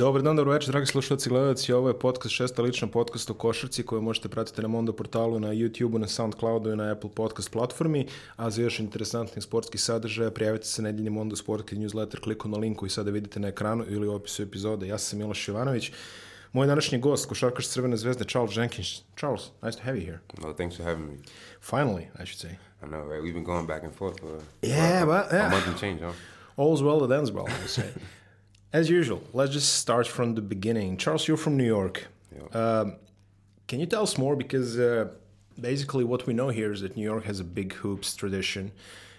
Dobar dan, dobro večer, dragi slušalci i gledalci. Ovo je podcast, šesta lična podcast o košarci koju možete pratiti na Mondo portalu, na YouTubeu, na Soundcloudu i na Apple podcast platformi. A za još interesantnih sportskih sadržaja prijavite se na nedeljni Mondo Sportski newsletter kliku na link koji sada vidite na ekranu ili u opisu epizode. Ja sam Miloš Jovanović. Moj današnji gost, košarkaš Crvene zvezde, Charles Jenkins. Charles, nice to have you here. No, thanks for having me. Finally, I should say. I know, right? We've been going back and forth for Yeah, a, but- yeah. a month and change, huh? All's well that ends well, I would say. As usual, let's just start from the beginning. Charles, you're from New York. Um, can you tell us more? Because uh, basically, what we know here is that New York has a big hoops tradition,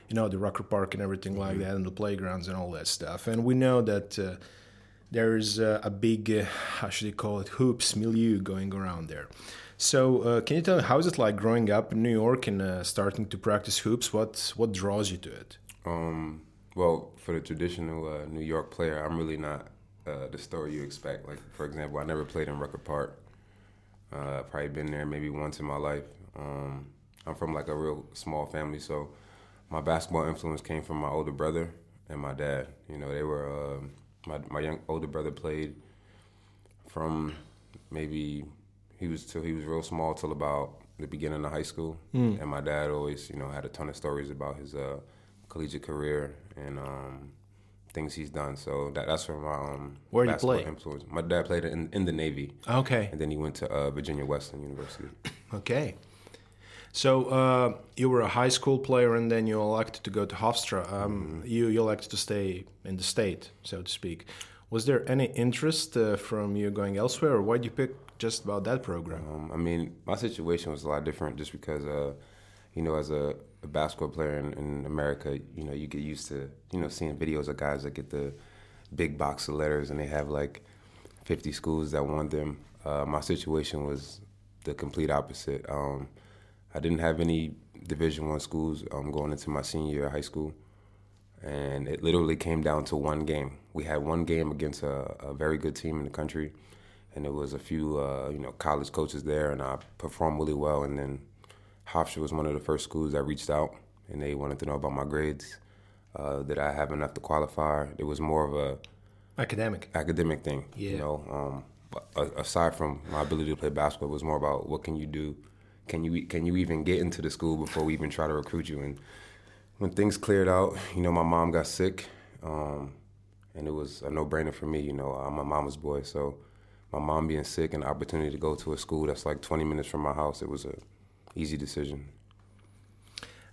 you know, the Rucker Park and everything like that, and the playgrounds and all that stuff. And we know that uh, there's uh, a big, uh, how should you call it, hoops milieu going around there. So, uh, can you tell me how is it like growing up in New York and uh, starting to practice hoops? What what draws you to it? Um, well, for the traditional uh, New York player, I'm really not uh, the story you expect. Like, for example, I never played in Rucker Park. Uh, I've probably been there maybe once in my life. Um, I'm from like a real small family, so my basketball influence came from my older brother and my dad. You know, they were um my my young older brother played from maybe he was till he was real small till about the beginning of high school, and my dad always you know had a ton of stories about his uh, collegiate career and um, things he's done. So that that's where my um, Where did he play? influence. My dad played in in the Navy, Okay. and then he went to uh, Virginia Wesleyan University. Okay. So uh, you were a high school player, and then you elected to go to Hofstra. Um, You you elected to stay in the state, so to speak. Was there any interest uh, from you going elsewhere, or why did you pick just about that program? Um, I mean, my situation was a lot different just because, uh, you know, as a, a basketball player in, in America, you know, you get used to, you know, seeing videos of guys that get the big box of letters and they have like 50 schools that want them. Uh, my situation was the complete opposite. Um, I didn't have any Division One schools um, going into my senior year of high school, and it literally came down to one game. We had one game against a, a very good team in the country, and there was a few uh, you know college coaches there, and I performed really well. And then Hofstra was one of the first schools that reached out, and they wanted to know about my grades. Uh, did I have enough to qualify? It was more of a Academic. academic thing. Yeah. You know, um, aside from my ability to play basketball, it was more about what can you do? Can you can you even get into the school before we even try to recruit you? And when things cleared out, you know, my mom got sick, um, and it was a no brainer for me. You know, I'm a mama's boy, so my mom being sick and the opportunity to go to a school that's like 20 minutes from my house, it was a easy decision.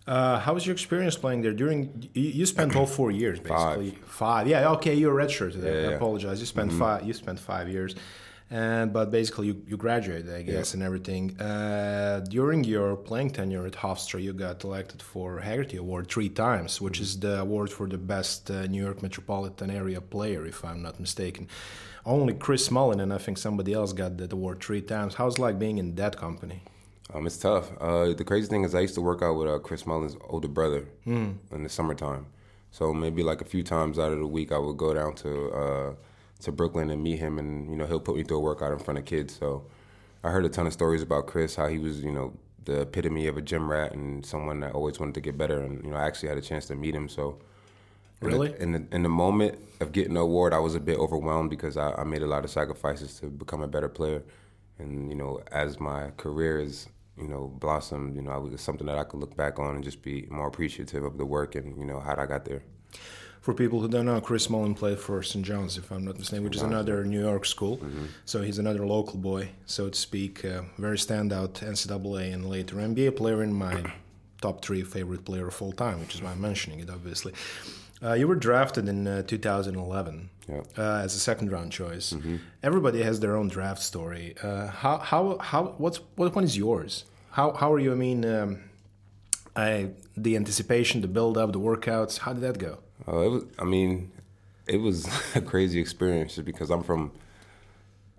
Uh, how was your experience playing there? During you, you spent all four years, basically five. Yeah, okay, you're a redshirt. I Yeah, Mm-hmm. apologize. You spent five. You spent five years, and but basically you, you graduated, I guess, and everything. Uh, during your playing tenure at Hofstra, you got elected for Haggerty Award three times, which is the award for the best uh, New York metropolitan area player, if I'm not mistaken. Only Chris Mullin and I think somebody else got that award three times. How's it like being in that company? Um, it's tough. Uh, the crazy thing is, I used to work out with uh, Chris Mullin's older brother Hmm. in the summertime. So maybe like a few times out of the week, I would go down to uh, to Brooklyn and meet him, and you know he'll put me through a workout in front of kids. So I heard a ton of stories about Chris, how he was, you know, the epitome of a gym rat and someone that always wanted to get better. And you know, I actually had a chance to meet him. So in the- Really? in the, in the moment of getting the award, I was a bit overwhelmed because I, I made a lot of sacrifices to become a better player. And you know, as my career is you know blossomed, you know, I was something that I could look back on and just be more appreciative of the work and you know how I got there. For people who don't know, Chris Mullin played for St. John's, if I'm not mistaken, which is another New York school. So he's another local boy, so to speak. Uh, very standout NCAA and later NBA player in my top three favorite player of all time, which is why I'm mentioning it, obviously. Uh, you were drafted in uh, 2011 Yeah. uh, as a second round choice. Everybody has their own draft story. Uh, how, how, how, what's, what one is yours? How, how are you? I mean, um, I, the anticipation, the build up, the workouts, how did that go? Uh, it was, I mean, it was a crazy experience just because I'm from.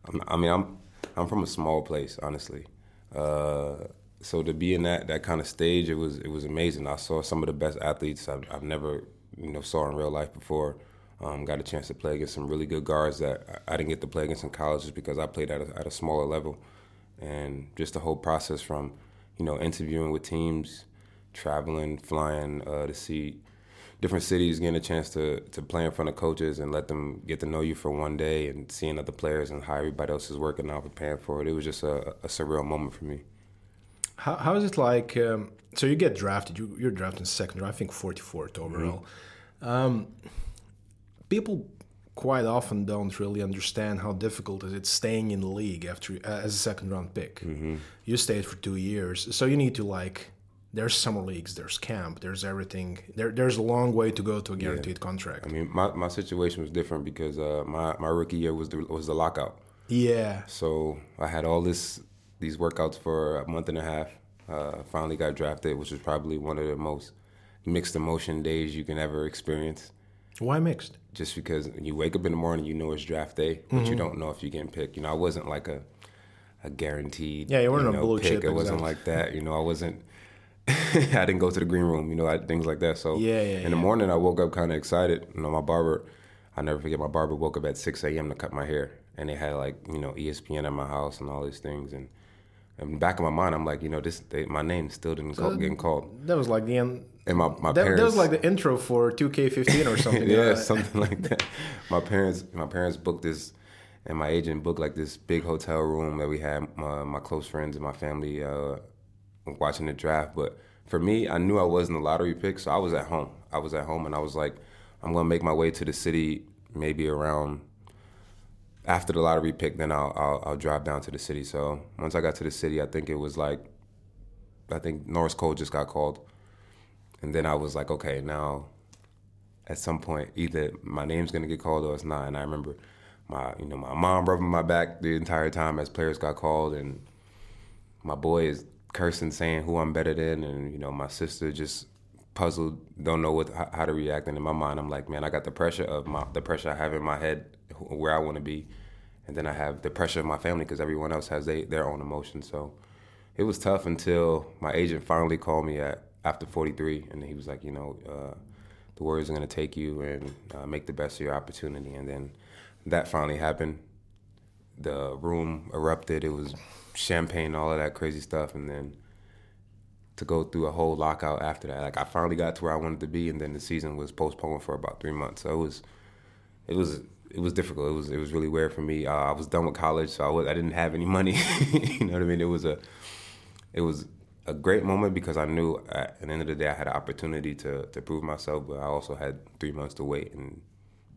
I'm, I mean, I'm I'm from a small place, honestly. Uh, so to be in that that kind of stage, it was it was amazing. I saw some of the best athletes I've, I've never you know saw in real life before. Um, got a chance to play against some really good guards that I I didn't get to play against in college just because I played at a, at a smaller level, and just the whole process from you know interviewing with teams, traveling, flying uh, to see different cities, getting a chance to to play in front of coaches and let them get to know you for one day, and seeing other players and how everybody else is working out, preparing for it. It was just a, a surreal moment for me. How, how is it like? Um, so you get drafted. You, you're drafted in second round. I think 44th overall. Mm-hmm. Um, people quite often don't really understand how difficult it is staying in the league after uh, as a second round pick. Mm-hmm. You stayed for two years, so you need to like there's summer leagues, there's camp, there's everything. There, there's a long way to go to a guaranteed yeah. contract. I mean, my, my situation was different because uh, my, my rookie year was the, was the lockout. Yeah. So I had all this these workouts for a month and a half. Uh, finally got drafted, which was probably one of the most mixed emotion days you can ever experience. Why mixed? Just because you wake up in the morning, you know it's draft day, but mm-hmm. you don't know if you're getting picked. You know, I wasn't like a a guaranteed. Yeah, you weren't you know, a blue pick. chip. It wasn't like that. You know, I wasn't I didn't go to the green room, you know, things like that. So yeah, yeah in yeah. the morning, I woke up kind of excited. You know, my barber, I never forget, my barber woke up at 6 a.m. to cut my hair. And they had like, you know, ESPN at my house and all these things. And in the back of my mind, I'm like, you know, this they, my name still didn't so call, getting called. That was like the end. And my, my that, parents. That was like the intro for 2K15 or something. yeah, something like that. My parents, my parents booked this, and my agent booked like this big hotel room that we had my, my close friends and my family uh, watching the draft. But for me, I knew I wasn't a lottery pick, so I was at home. I was at home, and I was like, I'm gonna make my way to the city maybe around after the lottery pick. Then I'll, I'll I'll drive down to the city. So once I got to the city, I think it was like, I think Norris Cole just got called, and then I was like, okay, now at some point either my name's gonna get called or it's not. And I remember my you know my mom rubbing my back the entire time as players got called, and my boy is cursing, saying who I'm better than, and you know my sister just puzzled, don't know what how to react. And in my mind, I'm like, man, I got the pressure of my the pressure I have in my head where I want to be, and then I have the pressure of my family because everyone else has they, their own emotions. So it was tough until my agent finally called me at after 43, and he was like, you know, uh, the Warriors are going to take you and uh, make the best of your opportunity. And then that finally happened. The room erupted. It was champagne, all of that crazy stuff, and then to go through a whole lockout after that. Like I finally got to where I wanted to be, and then the season was postponed for about three months. So it was, it was, it was difficult. It was, it was really weird for me. Uh, I was done with college, so I was, I didn't have any money. you know what I mean? It was a, it was a great moment because I knew at the end of the day I had an opportunity to to prove myself, but I also had three months to wait and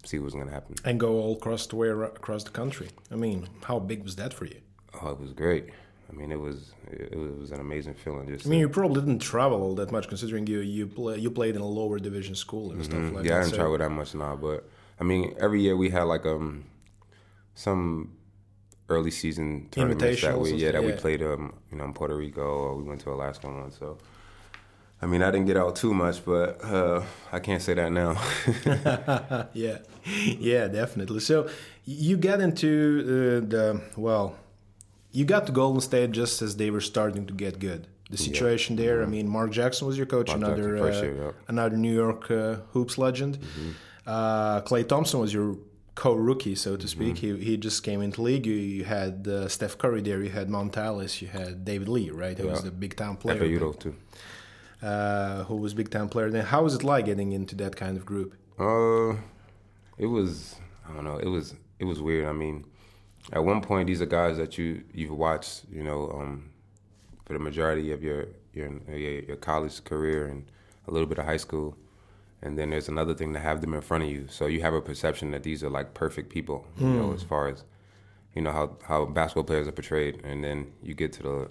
see what was going to happen. And go all across the way across the country. I mean, how big was that for you? Oh, it was great. I mean, it was it was an amazing feeling. Just I mean, you probably didn't travel all that much, considering you you play, you played in a lower division school and mm-hmm. stuff like yeah, that. Yeah, I didn't so. travel that much now, but I mean, every year we had like um some early season tournaments that we yeah that yeah. we played um you know in Puerto Rico or we went to Alaska one. So I mean, I didn't get out too much, but uh, I can't say that now. yeah, yeah, definitely. So you get into uh, the well, you got to Golden State just as they were starting to get good. The situation yeah. there. Mm-hmm. I mean, Mark Jackson was your coach, Mark another uh, year, yeah. another New York uh, hoops legend. Mm-hmm. Uh, Thompson was your co-rookie, so to speak. Mm-hmm. He he just came into league. You, you had uh, Steph Curry there. You had Monta Ellis. You had David Lee, right? Who yeah. was the big time player. FAU too uh, who was big time player. Then how was it like getting into that kind of group? Uh, it was I don't know. It was it was weird. I mean, at one point these are guys that you you've watched, you know, um, for the majority of your your your college career and a little bit of high school. And then there's another thing to have them in front of you, so you have a perception that these are like perfect people, you mm. know, hmm. as far as you know how how basketball players are portrayed. And then you get to the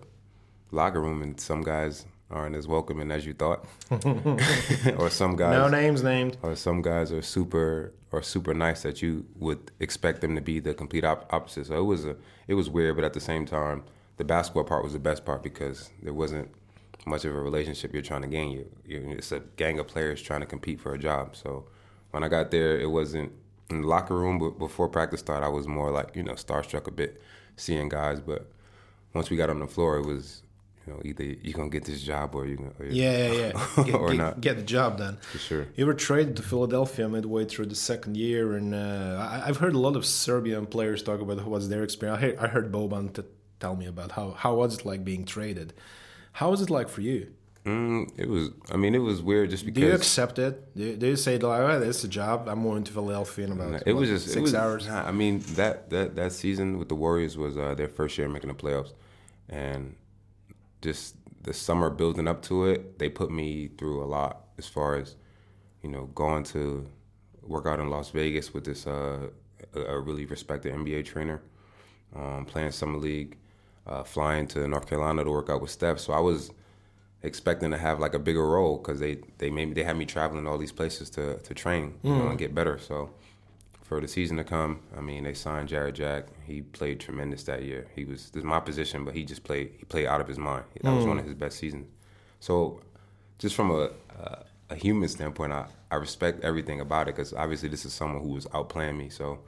locker room, and some guys aren't as welcoming as you thought. or some guys No names named. Or some guys are super or super nice that you would expect them to be the complete op- opposite. So it was a it was weird, but at the same time, the basketball part was the best part because there wasn't much of a relationship you're trying to gain. You, you it's a gang of players trying to compete for a job. So when I got there, it wasn't in the locker room, but before practice started, I was more like you know starstruck a bit, seeing guys. But once we got on the floor, it was you know, either you're gonna get this job or you're gonna or yeah, yeah, yeah. Get, or get, not get the job done. For sure. You were traded to Philadelphia midway through the second year, and uh, I, have heard a lot of Serbian players talk about what's their experience. I heard, I heard Boban to tell me about how how was it like being traded. How was it like for you? Mm, it was. I mean, it was weird just because. Do you accept it? Do you, do you say like, oh, "This is a job. I'm going to Philadelphia in about"? It was just six it was, hours. I mean, that that that season with the Warriors was uh, their first year making the playoffs, and just the summer building up to it, they put me through a lot as far as you know going to work out in Las Vegas with this uh, a really respected NBA trainer, um, playing summer league, uh, flying to North Carolina to work out with Steph. So I was expecting to have like a bigger role because they they made they had me traveling to all these places to to train you know, and get better. So for the season to come, I mean, they signed Jarrett Jack. He played tremendous that year. He was this is my position, but he just played he played out of his mind. That was one of his best seasons. So just from a a, a human standpoint, I I respect everything about it because obviously this is someone who was outplaying me. So.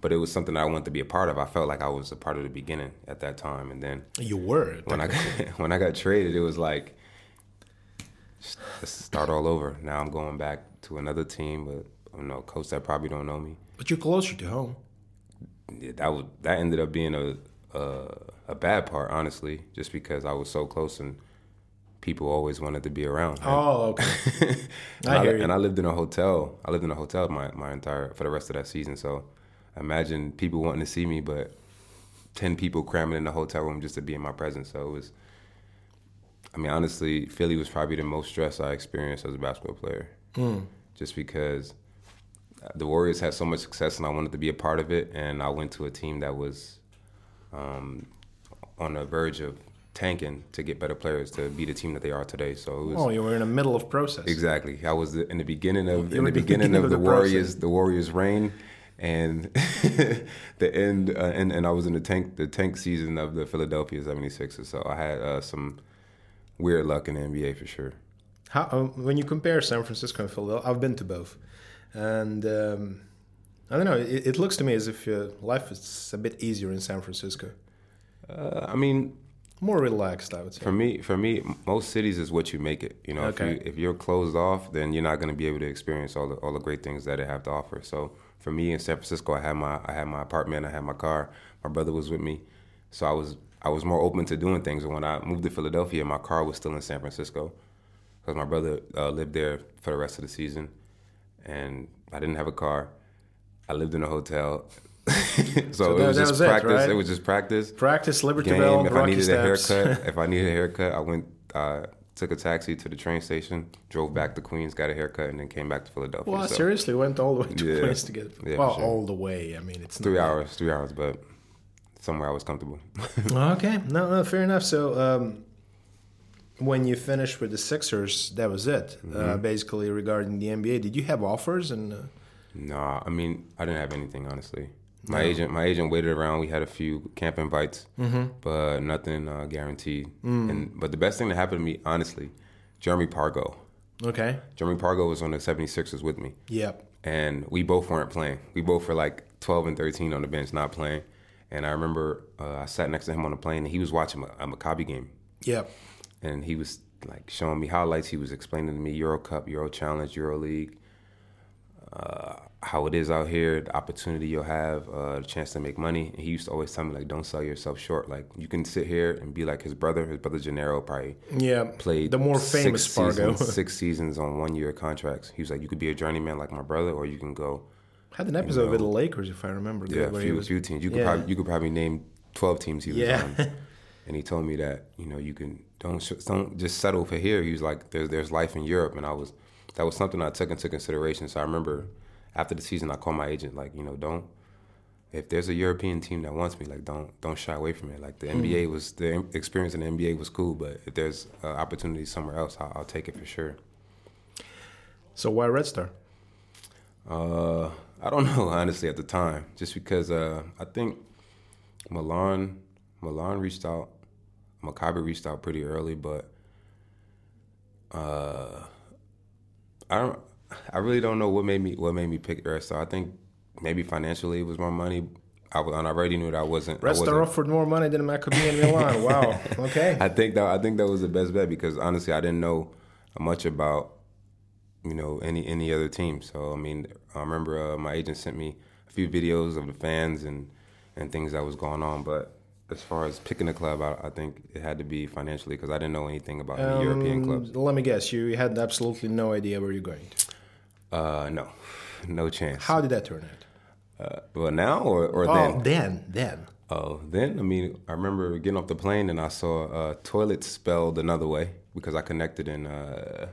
But it was something I wanted to be a part of. I felt like I was a part of the beginning at that time, and then You were. when I got, when I got traded, it was like let's start all over. Now I'm going back to another team, but you know, coach that probably don't know me. but you're closer to home. Yeah, that was that ended up being a, a a bad part, honestly, just because I was so close and people always wanted to be around. And- Oh, okay. and, I I, hear you. and I lived in a hotel. I lived in a hotel my, my entire for the rest of that season. So imagine people wanting to see me, but ten people cramming in the hotel room just to be in my presence. So it was. I mean, honestly, Philly was probably the most stress I experienced as a basketball player, Hmm. just because the Warriors had so much success and I wanted to be a part of it. And I went to a team that was um, on the verge of tanking to get better players to be the team that they are today. So it was. Oh, you were in the middle of process. Exactly. I was in the beginning of in the the beginning beginning of of the, the Warriors process. the Warriors reign, and the end uh, and and I was in the tank the tank season of the Philadelphia 76ers. So I had uh, some weird luck in the NBA for sure. How, um, when you compare San Francisco and Philadelphia, I've been to both, and um, I don't know. It, it looks to me as if uh, life is a bit easier in San Francisco, Uh, I mean, more relaxed. I would say. for me, for me, most cities is what you make it. You know, Okay. if you if you're closed off, then you're not going to be able to experience all the all the great things that it have to offer. So for me in San Francisco, I had my I had my apartment, I had my car, my brother was with me, so I was I was more open to doing things. And when I moved to Philadelphia, my car was still in San Francisco because my brother uh, lived there for the rest of the season, and I didn't have a car. I lived in a hotel. so, that- it was just was it, practice. right? it was just practice Practice Liberty game. Bell, if I needed Steps. a haircut, if I needed a haircut, I went, uh, took a taxi to the train station, drove back to Queens, got a haircut, and then came back to Philadelphia. well, I So, seriously went all the way to Yeah. Queens to get. Yeah, well, sure. all the way. I mean, it's three hours, three hours, but somewhere I was comfortable. Okay, no, no, fair enough. So, um, when you finished with the Sixers, that was it. Uh, Mm-hmm. basically, regarding the NBA, did you have offers? And uh, nah, I mean, I didn't have anything honestly. My agent, my agent waited around. We had a few camp invites, Mm-hmm. but nothing uh, guaranteed. Mm. And but the best thing that happened to me, honestly, Jeremy Pargo. okay, Jeremy Pargo was on the 76ers with me. Yep. and we both weren't playing. We both were like 12 and 13 on the bench, not playing. And I remember uh, I sat next to him on the plane, and he was watching a, a Maccabi game, Yep. and he was like showing me highlights. He was explaining to me Euro Cup, Euro Challenge, Euro League, uh, how it is out here, the opportunity you'll have, uh, the chance to make money. And he used to always tell me like, don't sell yourself short. Like you can sit here and be like his brother. His brother Jannero probably Yeah, played the more six famous Pargo. seasons, six seasons on one year contracts. He was like, you could be a journeyman like my brother, or you can go Had an episode know, with the Lakers, if I remember. Yeah, a few, was- few teams. You could Yeah. probably you could probably name twelve teams he was Yeah. on. And he told me that you know you can don't don't just settle for here. He was like there's there's life in Europe, and I was that was something I took into consideration. So I remember after the season, I called my agent like you know don't if there's a European team that wants me like don't don't shy away from it. Like the NBA was the experience in the NBA was cool, but if there's uh, opportunity somewhere else, I'll, I'll take it for sure. So why Red Star? Uh, I don't know honestly at the time, just because uh, I think Milan Milan reached out, Maccabi reached out pretty early, but uh, I don't. I really don't know what made me what made me pick Star. I think maybe financially it was more money. I was, and I already knew that I wasn't. I Star wasn't- offered more money than I could be in Milan. Wow. Okay. I think that I think that was the best bet because honestly, I didn't know much about you know any any other team. So I mean, I remember uh, my agent sent me a few videos of the fans and and things that was going on, but as far as picking a club, I, I think it had to be financially because I didn't know anything about any European clubs. Let me guess, you had absolutely no idea where you're going. Uh, no, no chance. How did that turn out? Uh, well, now or, or Oh, then? then, then. Oh, then I mean, I remember getting off the plane and I saw uh, toilet spelled another way because I connected in. Uh,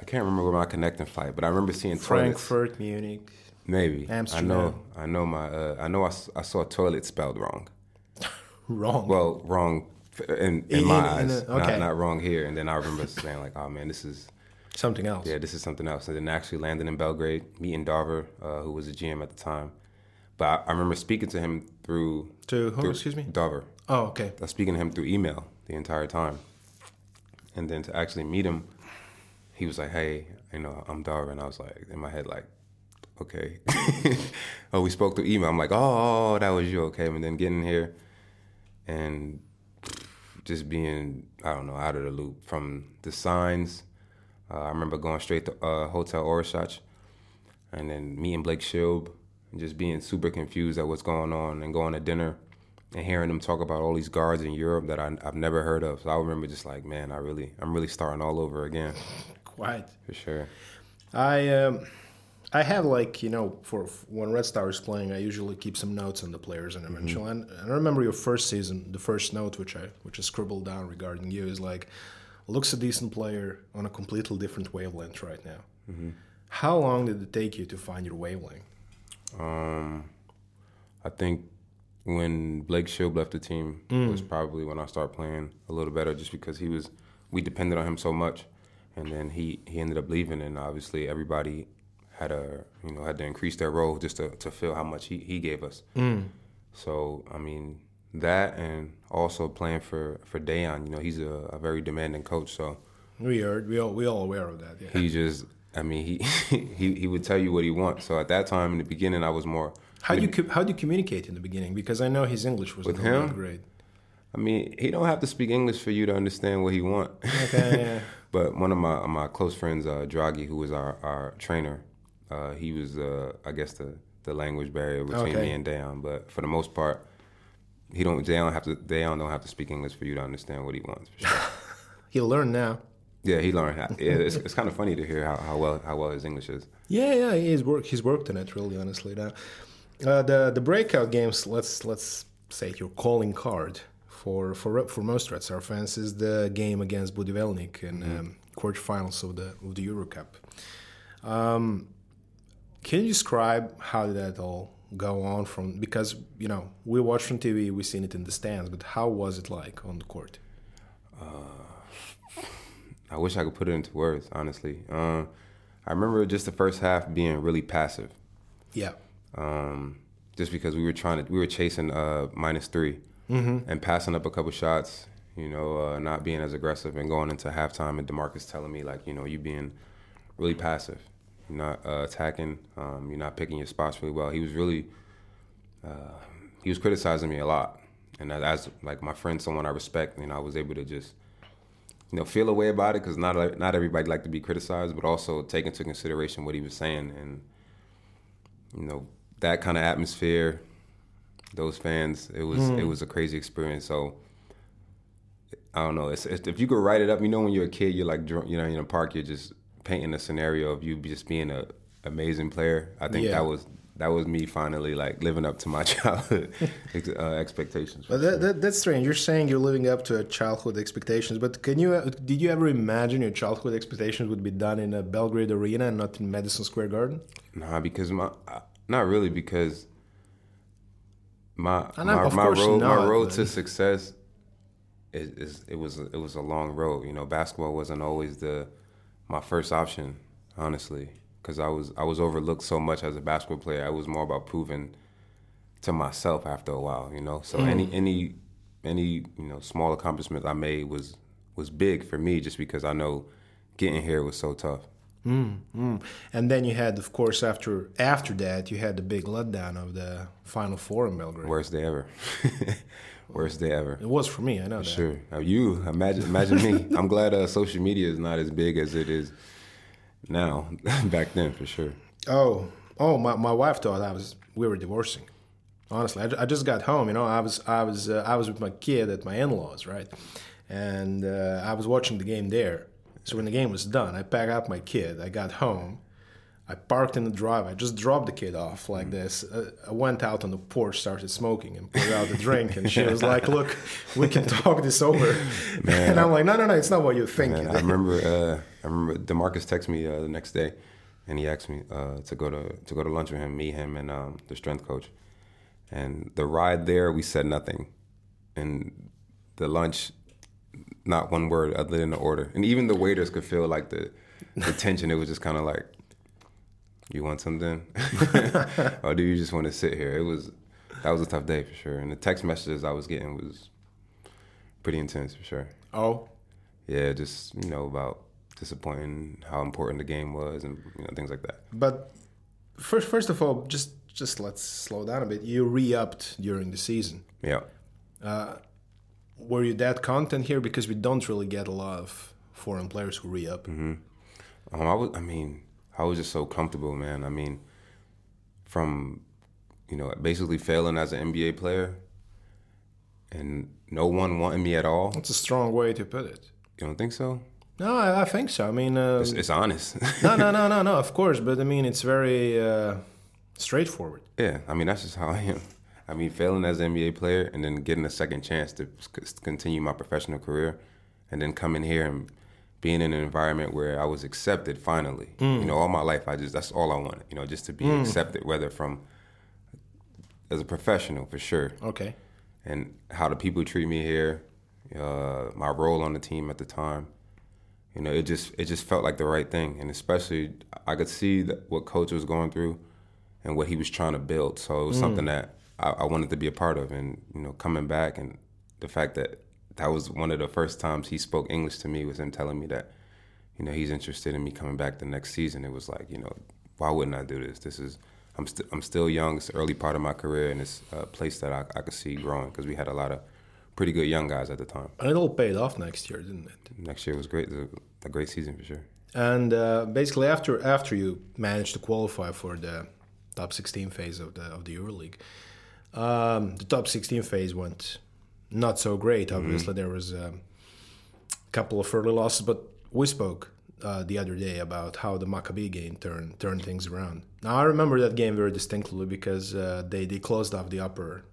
I can't remember where my connecting flight, but I remember seeing toilets. Frankfurt, Munich. Maybe Amsterdam. I know. I know my. Uh, I know. I saw a toilet spelled wrong. Wrong. Well, wrong in, in, In- my in eyes, a- okay. not not wrong here. And then I remember saying like, "Oh man, this is Something else. yeah, this is something else." And then actually landing in Belgrade, meeting Darver, uh, who was the GM at the time. But I, I remember speaking to him through To who, through- excuse me? Darver. Oh, okay. I was speaking to him through email the entire time. And then to actually meet him, he was like, Hey, you know, I'm Darvin. And I was like, in my head, like, okay. oh, we spoke through email. I'm like, oh, that was you, okay. And then getting here and just being, I don't know, out of the loop from the signs. Uh, I remember going straight to uh, Hotel Orishach and then meeting Blake Schilb and just being super confused at what's going on and going to dinner and hearing them talk about all these guards in Europe that I, I've never heard of. So I remember just like, man, I really, I'm really starting all over again Quite. for sure. I um, I have like you know for when Red Star is playing, I usually keep some notes on the players and eventually. Mm-hmm. And, and I remember your first season, the first note which I which I scribbled down regarding you is like, looks a decent player on a completely different wavelength right now. Mm-hmm. How long did it take you to find your wavelength? Um, I think when Blake Schilb left the team was probably when I started playing a little better, just because he was we depended on him so much, and then he he ended up leaving, and obviously everybody had a you know had to increase their role just to to feel how much he he gave us. So I mean that, and also playing for for Dejan, you know he's a, a very demanding coach, so We are we all we all aware of that. Yeah. he just. I mean, he, he he would tell you what he wants. So at that time, in the beginning, I was more How do you how do you communicate in the beginning? Because I know his English was With not him? great. I mean, he don't have to speak English for you to understand what he want. Okay, yeah. but one of my my close friends, uh, Draghi, who was our, our trainer, uh, he was, uh, I guess, the, the language barrier between Okay. me and Dejan. But for the most part, he don't. Dejan have to. Dejan don't don't have to speak English for you to understand what he wants. For sure. He'll learn now. yeah, he learned. How, yeah, it's, it's kind of funny to hear how, how well how well his English is. Yeah, yeah, he's worked. He's worked on it really, honestly. Now, uh, the the breakout games. Let's let's say your calling card for for for most Red Star fans is the game against Budivelnyk in um, quarterfinals of the of the Euro Cup. Um, can you describe how did that all go on from? Because you know we watched from TV, we seen it in the stands, but how was it like on the court? I wish I could put it into words, honestly. Um, I remember just the first half being really passive. Yeah, um, just because we were trying to we were chasing uh, minus 3 and passing up a couple shots, you know, uh, not being as aggressive and going into halftime and Demarcus telling me like, you know, you being really passive, you're not uh, attacking, um, you're not picking your spots really well. He was really uh, he was criticizing me a lot, and as- as like my friend, someone I respect, you know, I was able to just you know feel a way about it because not not everybody like to be criticized, but also take into consideration what he was saying. And you know that kind of atmosphere those fans it was it was a crazy experience. So i don't know. It's, it's, if you could write it up you know when you're a kid you're like you know in a park you're just painting a scenario of you just being a amazing player i think Yeah. that was that was me finally like living up to my childhood ex- uh, expectations But that, that, that's strange. You're saying you're living up to a childhood expectations, but can you? Uh, did you ever imagine your childhood expectations would be done in a Belgrade arena and not in Madison Square Garden? Nah, because my uh, not really because my ah, I know, my, my road my road but- to success is, is it was it was a long road. You know, basketball wasn't always the my first option, honestly, because I was I was overlooked so much as a basketball player. I was more about proving to myself after a while. You know, so any mm. any any you know small accomplishment I made was was big for me just because I know getting here was so tough. Mm. And then you had, of course, after after that, you had the big letdown of the Final Four in Belgrade. Worst day ever. Worst day ever. It was for me. I know that. Sure. Now you imagine imagine me. I'm glad uh, social media is not as big as it is now. Back then, for sure. Oh, oh, my, my wife thought I was we were divorcing. Honestly, I, I just got home. You know, I was I was uh, I was with my kid at my in-laws, right? And uh, I was watching the game there. So when the game was done, I packed up my kid. I got home. I parked in the drive. I just dropped the kid off like mm. this. Uh, I went out on the porch, started smoking, and poured out the drink. And she was like, "Look, we can talk this over." Man, and I'm like, "No, no, no, it's not what you're thinking." Man, I remember, uh, I remember Demarcus texted me uh, the next day, and he asked me uh, to go to to go to lunch with him, me, him, and um, the strength coach. And the ride there, we said nothing, and the lunch, not one word other than the order. And even the waiters could feel like the the tension. It was just kind of like you want something, or do you just want to sit here? It was that was a tough day for sure, and the text messages I was getting was pretty intense for sure. Oh, yeah, just you know about disappointing how important the game was and you know things like that. But first, first of all, just just let's slow down a bit. You re-upped during the season. Yeah. Uh, were you that content here because we don't really get a lot of foreign players who re-up? Mm-hmm. Um, I was. I mean, I was just so comfortable, man. I mean, from you know basically failing as an NBA player, and no one wanting me at all. That's a strong way to put it. You don't think so? No, I, I think so. I mean, uh, it's, it's, honest. no, no, no, no, no. Of course, but I mean, it's very uh, straightforward. Yeah, I mean, that's just how I am. I mean, failing as an NBA player and then getting a second chance to continue my professional career, and then coming here and being in an environment where I was accepted finally. Mm. You know, all my life I just that's all I wanted. You know, just to be mm. accepted, whether from as a professional for sure. Okay. And how the people treat me here, uh, my role on the team at the time. You know, it just it just felt like the right thing, and especially I could see that what coach was going through, and what he was trying to build. So it was mm. something that I, I wanted to be a part of, and you know, coming back and the fact that that was one of the first times he spoke English to me was him telling me that, you know, he's interested in me coming back the next season. It was like, you know, why wouldn't I do this? This is I'm still I'm still young. It's the early part of my career, and it's a place that I, I could see growing because we had a lot of pretty good young guys at the time. And it all paid off next year, didn't it? Next year was great. It was a, a great season for sure. And uh, basically, after after you managed to qualify for the top 16 phase of the of the EuroLeague, um, the top 16 phase went not so great. Mm-hmm. Obviously, mm-hmm. there was a couple of early losses, but we spoke uh, the other day about how the Maccabi game turned turned things around. Now I remember that game very distinctly because uh, they they closed off the upper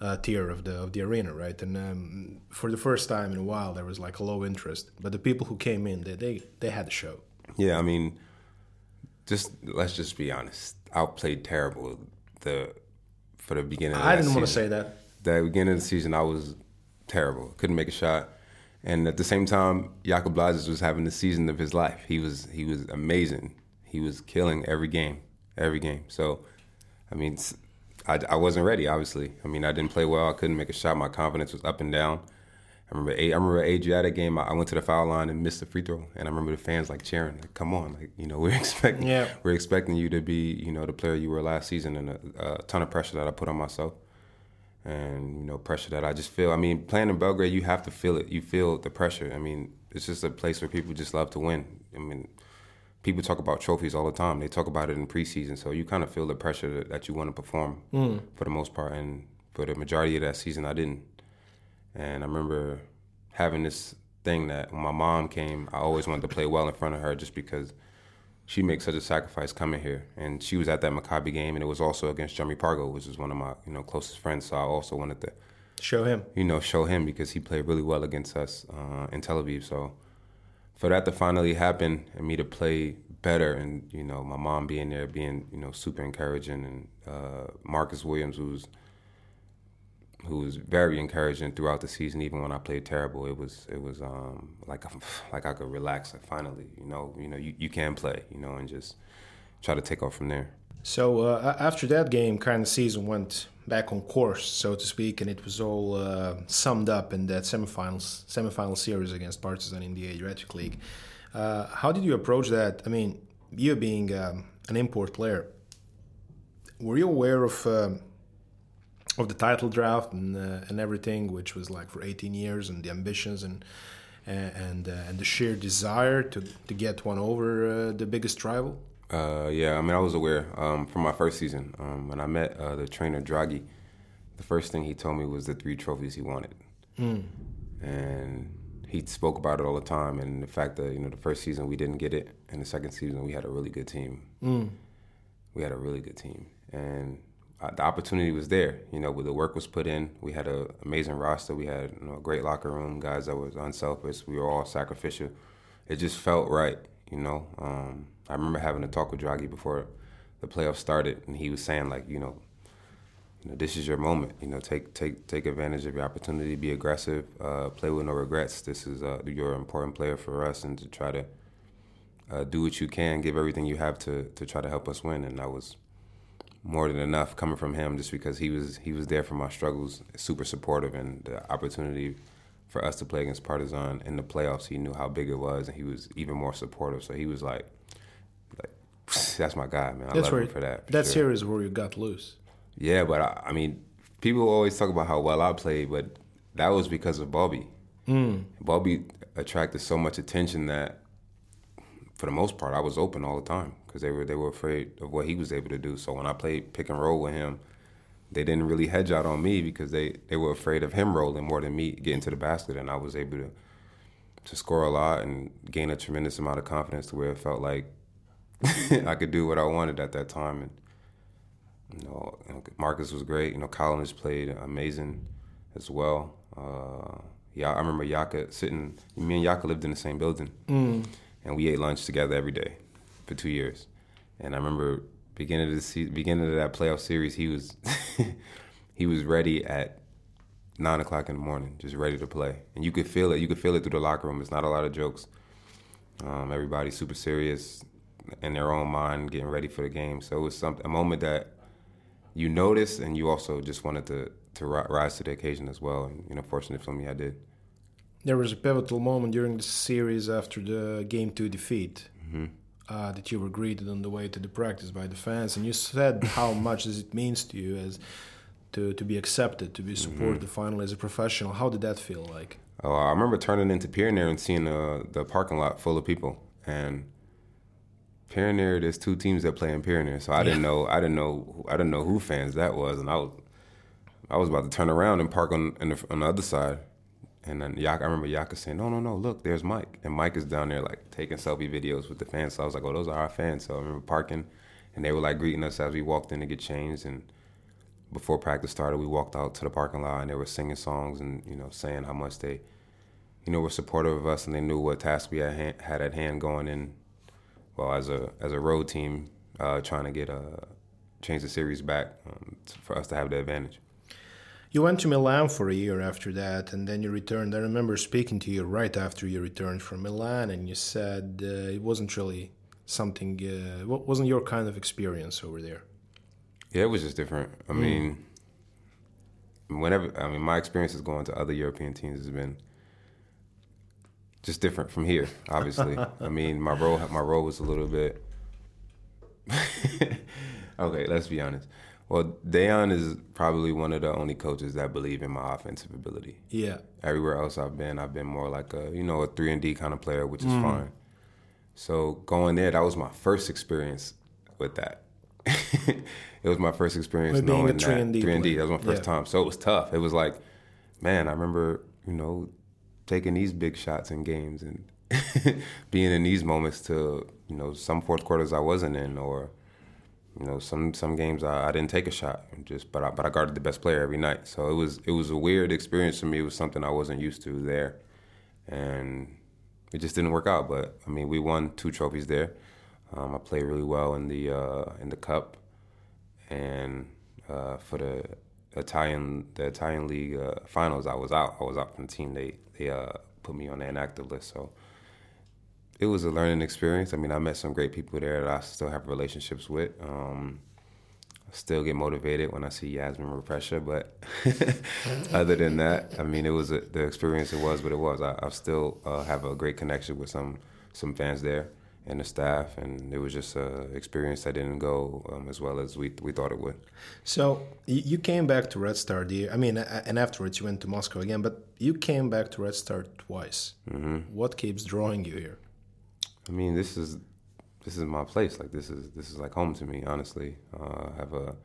uh, tier of the of the arena, right? And um, for the first time in a while, there was like a low interest. But the people who came in, they they, they had a show. Yeah, I mean, just let's just be honest. Outplayed terrible the for the beginning. I didn't want to say that the beginning of the season, I was terrible. Couldn't make a shot. And at the same time, Jaka Blažič was having the season of his life. He was he was amazing. He was killing every game, every game. So, I mean, I, I wasn't ready. Obviously, I mean, I didn't play well. I couldn't make a shot. My confidence was up and down. I remember I remember Adriatic game. I went to the foul line and missed the free throw, and I remember the fans like cheering, like, "Come on, like you know, we're expecting, yeah. we're expecting you to be, you know, the player you were last season." And a, a ton of pressure that I put on myself and you know pressure that I just feel. I mean, playing in Belgrade, you have to feel it. You feel the pressure. I mean, it's just a place where people just love to win. I mean, people talk about trophies all the time. They talk about it in preseason, so you kind of feel the pressure that, that you want to perform mm. for the most part. And for the majority of that season, I didn't. And I remember having this thing that when my mom came, I always wanted to play well in front of her, just because she makes such a sacrifice coming here. And she was at that Maccabi game, and it was also against Jeremy Pargo, which is one of my you know closest friends. So I also wanted to show him, you know, show him because he played really well against us uh, in Tel Aviv. So for that to finally happen and me to play better, and you know, my mom being there, being you know super encouraging, and uh, Marcus Williams, who's who was very encouraging throughout the season. Even when I played terrible, it was it was um, like like I could relax. Like finally, you know, you know, you, you can play, you know, and just try to take off from there. So uh, after that game, kind of season went back on course, so to speak, and it was all uh, summed up in that semifinals semifinal series against Partizan in the Adriatic League. Uh, how did you approach that? I mean, you being um, an import player, were you aware of um, of the title draft and uh, and everything, which was like for 18 years, and the ambitions and and uh, and the sheer desire to to get one over uh, the biggest rival. Uh, yeah, I mean, I was aware um, from my first season um, when I met uh, the trainer Draghi. The first thing he told me was the three trophies he wanted, mm. and he spoke about it all the time. And the fact that you know the first season we didn't get it, and the second season we had a really good team. Mm. We had a really good team, and uh, the opportunity was there. You know, the work was put in. We had an amazing roster. We had you know, a great locker room, guys that was unselfish. We were all sacrificial. It just felt right. You know, um, I remember having a talk with Draghi before the playoffs started, and he was saying like, you know, you know, this is your moment. You know, take take take advantage of your opportunity. Be aggressive. Uh, play with no regrets. This is uh, important player for us, and to try to uh, do what you can, give everything you have to to try to help us win. And that was more than enough coming from him, just because he was he was there for my struggles, super supportive, and the opportunity for us to play against Partizan in the playoffs. He knew how big it was, and he was even more supportive. So he was like, like that's my guy, man. I that's love him for that. For that sure. series where you got loose. Yeah, but I, I, mean, people always talk about how well I played, but that was because of Bobby. Mm. Bobby attracted so much attention that, for the most part, I was open all the time because they were they were afraid of what he was able to do. So when I played pick and roll with him, they didn't really hedge out on me because they, they were afraid of him rolling more than me getting to the basket, and I was able to to score a lot and gain a tremendous amount of confidence to where it felt like I could do what I wanted at that time. And you know, Marcus was great. You know, Collins played amazing as well. Uh, yeah, I remember Jaka sitting. Me and Jaka lived in the same building, mm. And we ate lunch together every day for two years. And I remember beginning of the se- beginning of that playoff series, he was he was ready at nine o'clock in the morning, just ready to play, and you could feel it. You could feel it through the locker room. It's not a lot of jokes. Um, everybody's super serious in their own mind, getting ready for the game. So it was some a moment that you noticed, and you also just wanted to to rise to the occasion as well. And you know, fortunate for me, I did. There was a pivotal moment during the series after the game two defeat. Mm-hmm. Uh, that you were greeted on the way to the practice by the fans, and you said how much does it means to you as to, to be accepted, to be mm-hmm. supported mm-hmm. finally as a professional. How did that feel like? Oh, I remember turning into Pioneer and seeing uh, the parking lot full of people, and Pioneer, there's two teams that play in Pioneer, so I yeah. didn't know, I didn't know, I didn't know who fans that was, and I was, I was about to turn around and park on the, on the other side, and then Jaka, I remember Jaka saying, "No, no, no! Look, there's Mike." And Mike is down there like taking selfie videos with the fans. So I was like, "Oh, those are our fans." So I remember parking, and they were like greeting us as we walked in to get changed. And before practice started, we walked out to the parking lot, and they were singing songs and you know saying how much they, you know, were supportive of us, and they knew what task we had had at hand going in. Well, as a as a road team, uh, trying to get a uh, change the series back um, for us to have the advantage. You went to Milan for a year after that, and then you returned. I remember speaking to you right after you returned from Milan, and you said uh, it wasn't really something, uh, wasn't your kind of experience over there. Yeah, it was just different. I mm. mean, whenever I mean, my experiences going to other European teams has been just different from here. Obviously, I mean, my role my role was a little bit. okay, let's be honest. Well, Dejan is probably one of the only coaches that believe in my offensive ability. Yeah. Everywhere else I've been, I've been more like a you know a three and D kind of player, which is mm. fine. So going there, that was my first experience with that. it was my first experience with knowing being a three and D. Three and D. That was my first yeah. time, so it was tough. It was like, man, I remember you know taking these big shots in games and being in these moments to you know some fourth quarters I wasn't in or you know, some some games I, I didn't take a shot, just but I, but I guarded the best player every night. So it was it was a weird experience for me. It was something I wasn't used to there, and it just didn't work out. But I mean, we won two trophies there. Um, I played really well in the uh, in the cup, and uh, for the Italian the Italian league uh, finals, I was out. I was out from the team. They they uh, put me on the inactive list. So it was a learning experience. I mean, I met some great people there that I still have relationships with. Um, I still get motivated when I see Jasmin Repeša, but other than that, I mean, it was a, the experience. It was what it was. I, I still uh, have a great connection with some some fans there and the staff, and it was just an experience that didn't go um, as well as we we thought it would. So you came back to Red Star, dear. I mean, and afterwards you went to Moscow again, but you came back to Red Star twice. Mm-hmm. What keeps drawing you here? I mean, this is this is my place. Like this is this is like home to me. Honestly, uh, I have a,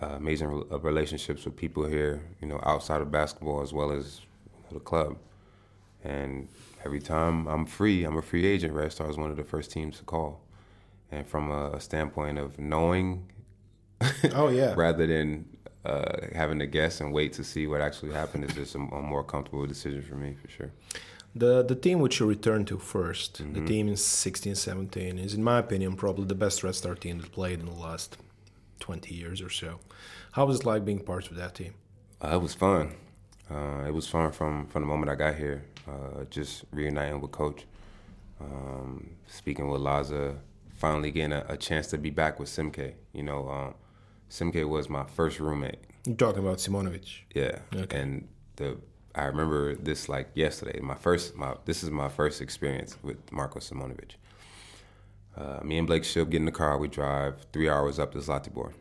a amazing re- uh, relationships with people here. You know, outside of basketball as well as you know, the club. And every time I'm free, I'm a free agent. Red Star is one of the first teams to call. And from a, a standpoint of knowing, oh yeah, rather than uh, having to guess and wait to see what actually happened, is just a, a more comfortable decision for me for sure. The the team which you returned to 1st mm-hmm. the team in 16-17, is in my opinion probably the best Red Star team that played in the last 20 years or so. How was it like being part of that team? Uh, it was fun. Uh, it was fun from, from the moment I got here. Uh, just reuniting with Coach, um, speaking with Laza, finally getting a, a, chance to be back with Simke. You know, um, Simke was my first roommate. You're talking about Simonovic. Yeah. Okay. And the I remember this like yesterday. My first, my this is my first experience with Marko Simonovic. Uh, me and Blake Schilb get in the car. We drive three hours up to Zlatibor.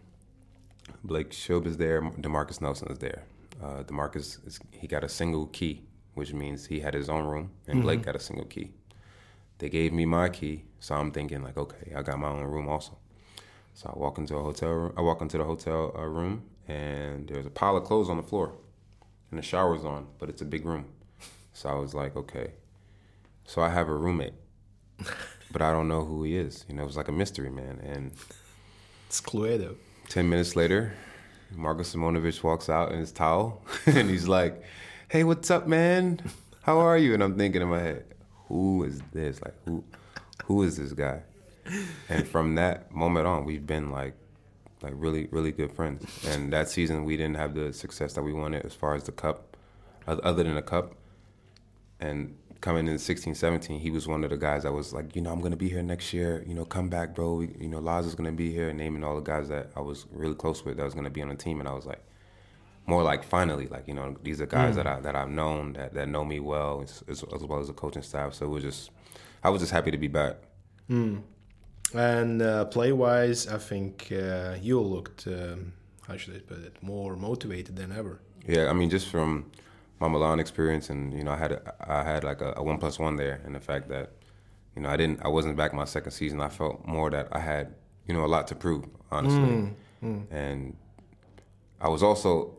Blake Schilb is there. Demarcus Nelson is there. Uh, Demarcus is, he got a single key, which means he had his own room, and Blake mm-hmm. got a single key. They gave me my key, so I'm thinking like, okay, I got my own room also. So I walk into a hotel room. I walk into the hotel uh, room, and there's a pile of clothes on the floor and the shower's on, but it's a big room. So I was like, okay. So I have a roommate, but I don't know who he is. You know, it was like a mystery, man. And it's Cluedo. Ten minutes later, Marko Simonovic walks out in his towel, and he's like, "Hey, what's up, man? How are you?" And I'm thinking in my head, "Who is this? Like, who, who is this guy?" And from that moment on, we've been like like really really good friends. And that season we didn't have the success that we wanted as far as the cup, other than the cup. And coming in 16, 17, he was one of the guys that was like, you know, I'm gonna be here next year. You know, come back, bro. You know, Laz is gonna be here. Naming all the guys that I was really close with that was gonna be on the team, and I was like, more like finally, like you know, these are guys mm. that I that I've known that that know me well as, as, well as the coaching staff. So it was just, I was just happy to be back. Mm. And uh, play wise, I think uh, you looked, um, how should I put it, more motivated than ever. Yeah, I mean, just from my Milan experience, and you know, I had I had like a, a one plus one there, and the fact that you know I didn't I wasn't back my second season. I felt more that I had you know a lot to prove, honestly, mm, mm. and I was also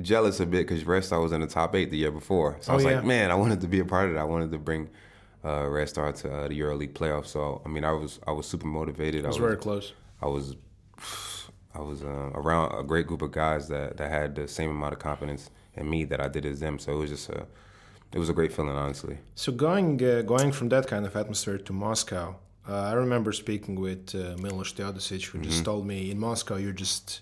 jealous a bit because rest I was in the top eight the year before. So oh, I was yeah. like, man, I wanted to be a part of that. I wanted to bring uh, Red Star to uh, the EuroLeague playoffs. So I mean, I was I was super motivated. It was, was very close. I was I was uh, around a great group of guys that, that had the same amount of confidence in me that I did as them. So it was just a it was a great feeling, honestly. So going uh, going from that kind of atmosphere to Moscow, uh, I remember speaking with uh, Milos Teodosic, who mm-hmm. just told me in Moscow you're just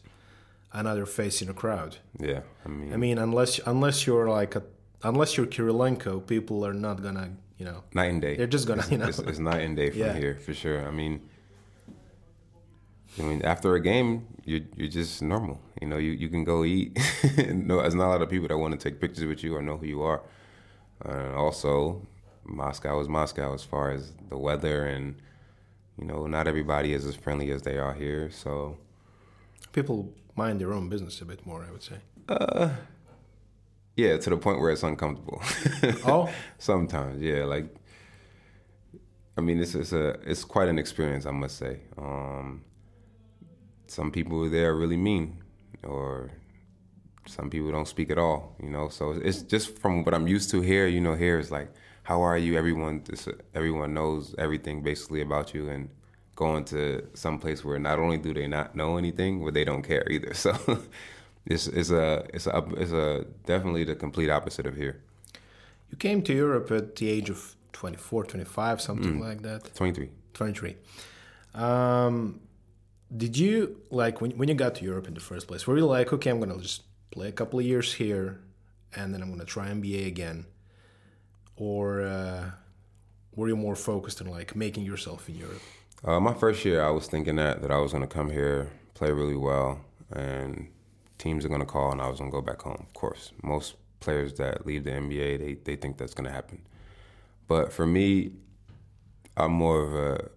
another face in a crowd. Yeah, I mean, I mean, unless unless you're like a unless you're Kirilenko, people are not gonna you know night and day. They're just gonna it's, you know it's, it's night and day from yeah. here for sure. I mean, I mean after a game, you're you're just normal. You know, you, you can go eat. no, there's not a lot of people that want to take pictures with you or know who you are. Uh, also, Moscow is Moscow as far as the weather and you know, not everybody is as friendly as they are here. So people mind their own business a bit more, I would say. Uh, yeah, to the point where it's uncomfortable. oh, sometimes, yeah. Like, I mean, it's it's a it's quite an experience, I must say. Um, some people there are really mean, or some people don't speak at all. You know, so it's just from what I'm used to here. You know, here is like, how are you? Everyone, everyone knows everything basically about you, and going to some place where not only do they not know anything, but they don't care either. So it's it's a it's a it's a definitely the complete opposite of here. You came to Europe at the age of 24, 25, something mm. like that. 23. 23. Um, did you like when when you got to Europe in the first place? Were you like, okay, I'm gonna just play a couple of years here, and then I'm gonna try NBA again, or uh, were you more focused on like making yourself in Europe? Uh, my first year, I was thinking that that I was gonna come here, play really well, and teams are going to call and I was going to go back home. Of course, most players that leave the NBA, they, they think that's going to happen. But for me, I'm more of a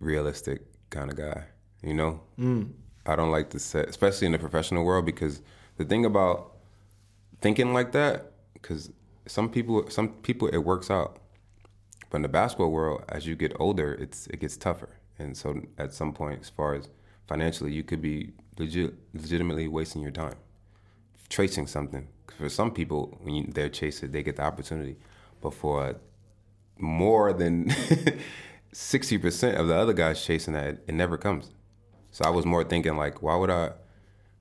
realistic kind of guy, you know? Mm. I don't like to set, especially in the professional world, because the thing about thinking like that, because some people, some people, it works out. But in the basketball world, as you get older, it's it gets tougher. And so at some point, as far as financially, you could be legit, legitimately wasting your time chasing something. For some people, when you, they're chasing, they get the opportunity. But for more than sixty percent of the other guys chasing that, it never comes. So I was more thinking like, why would I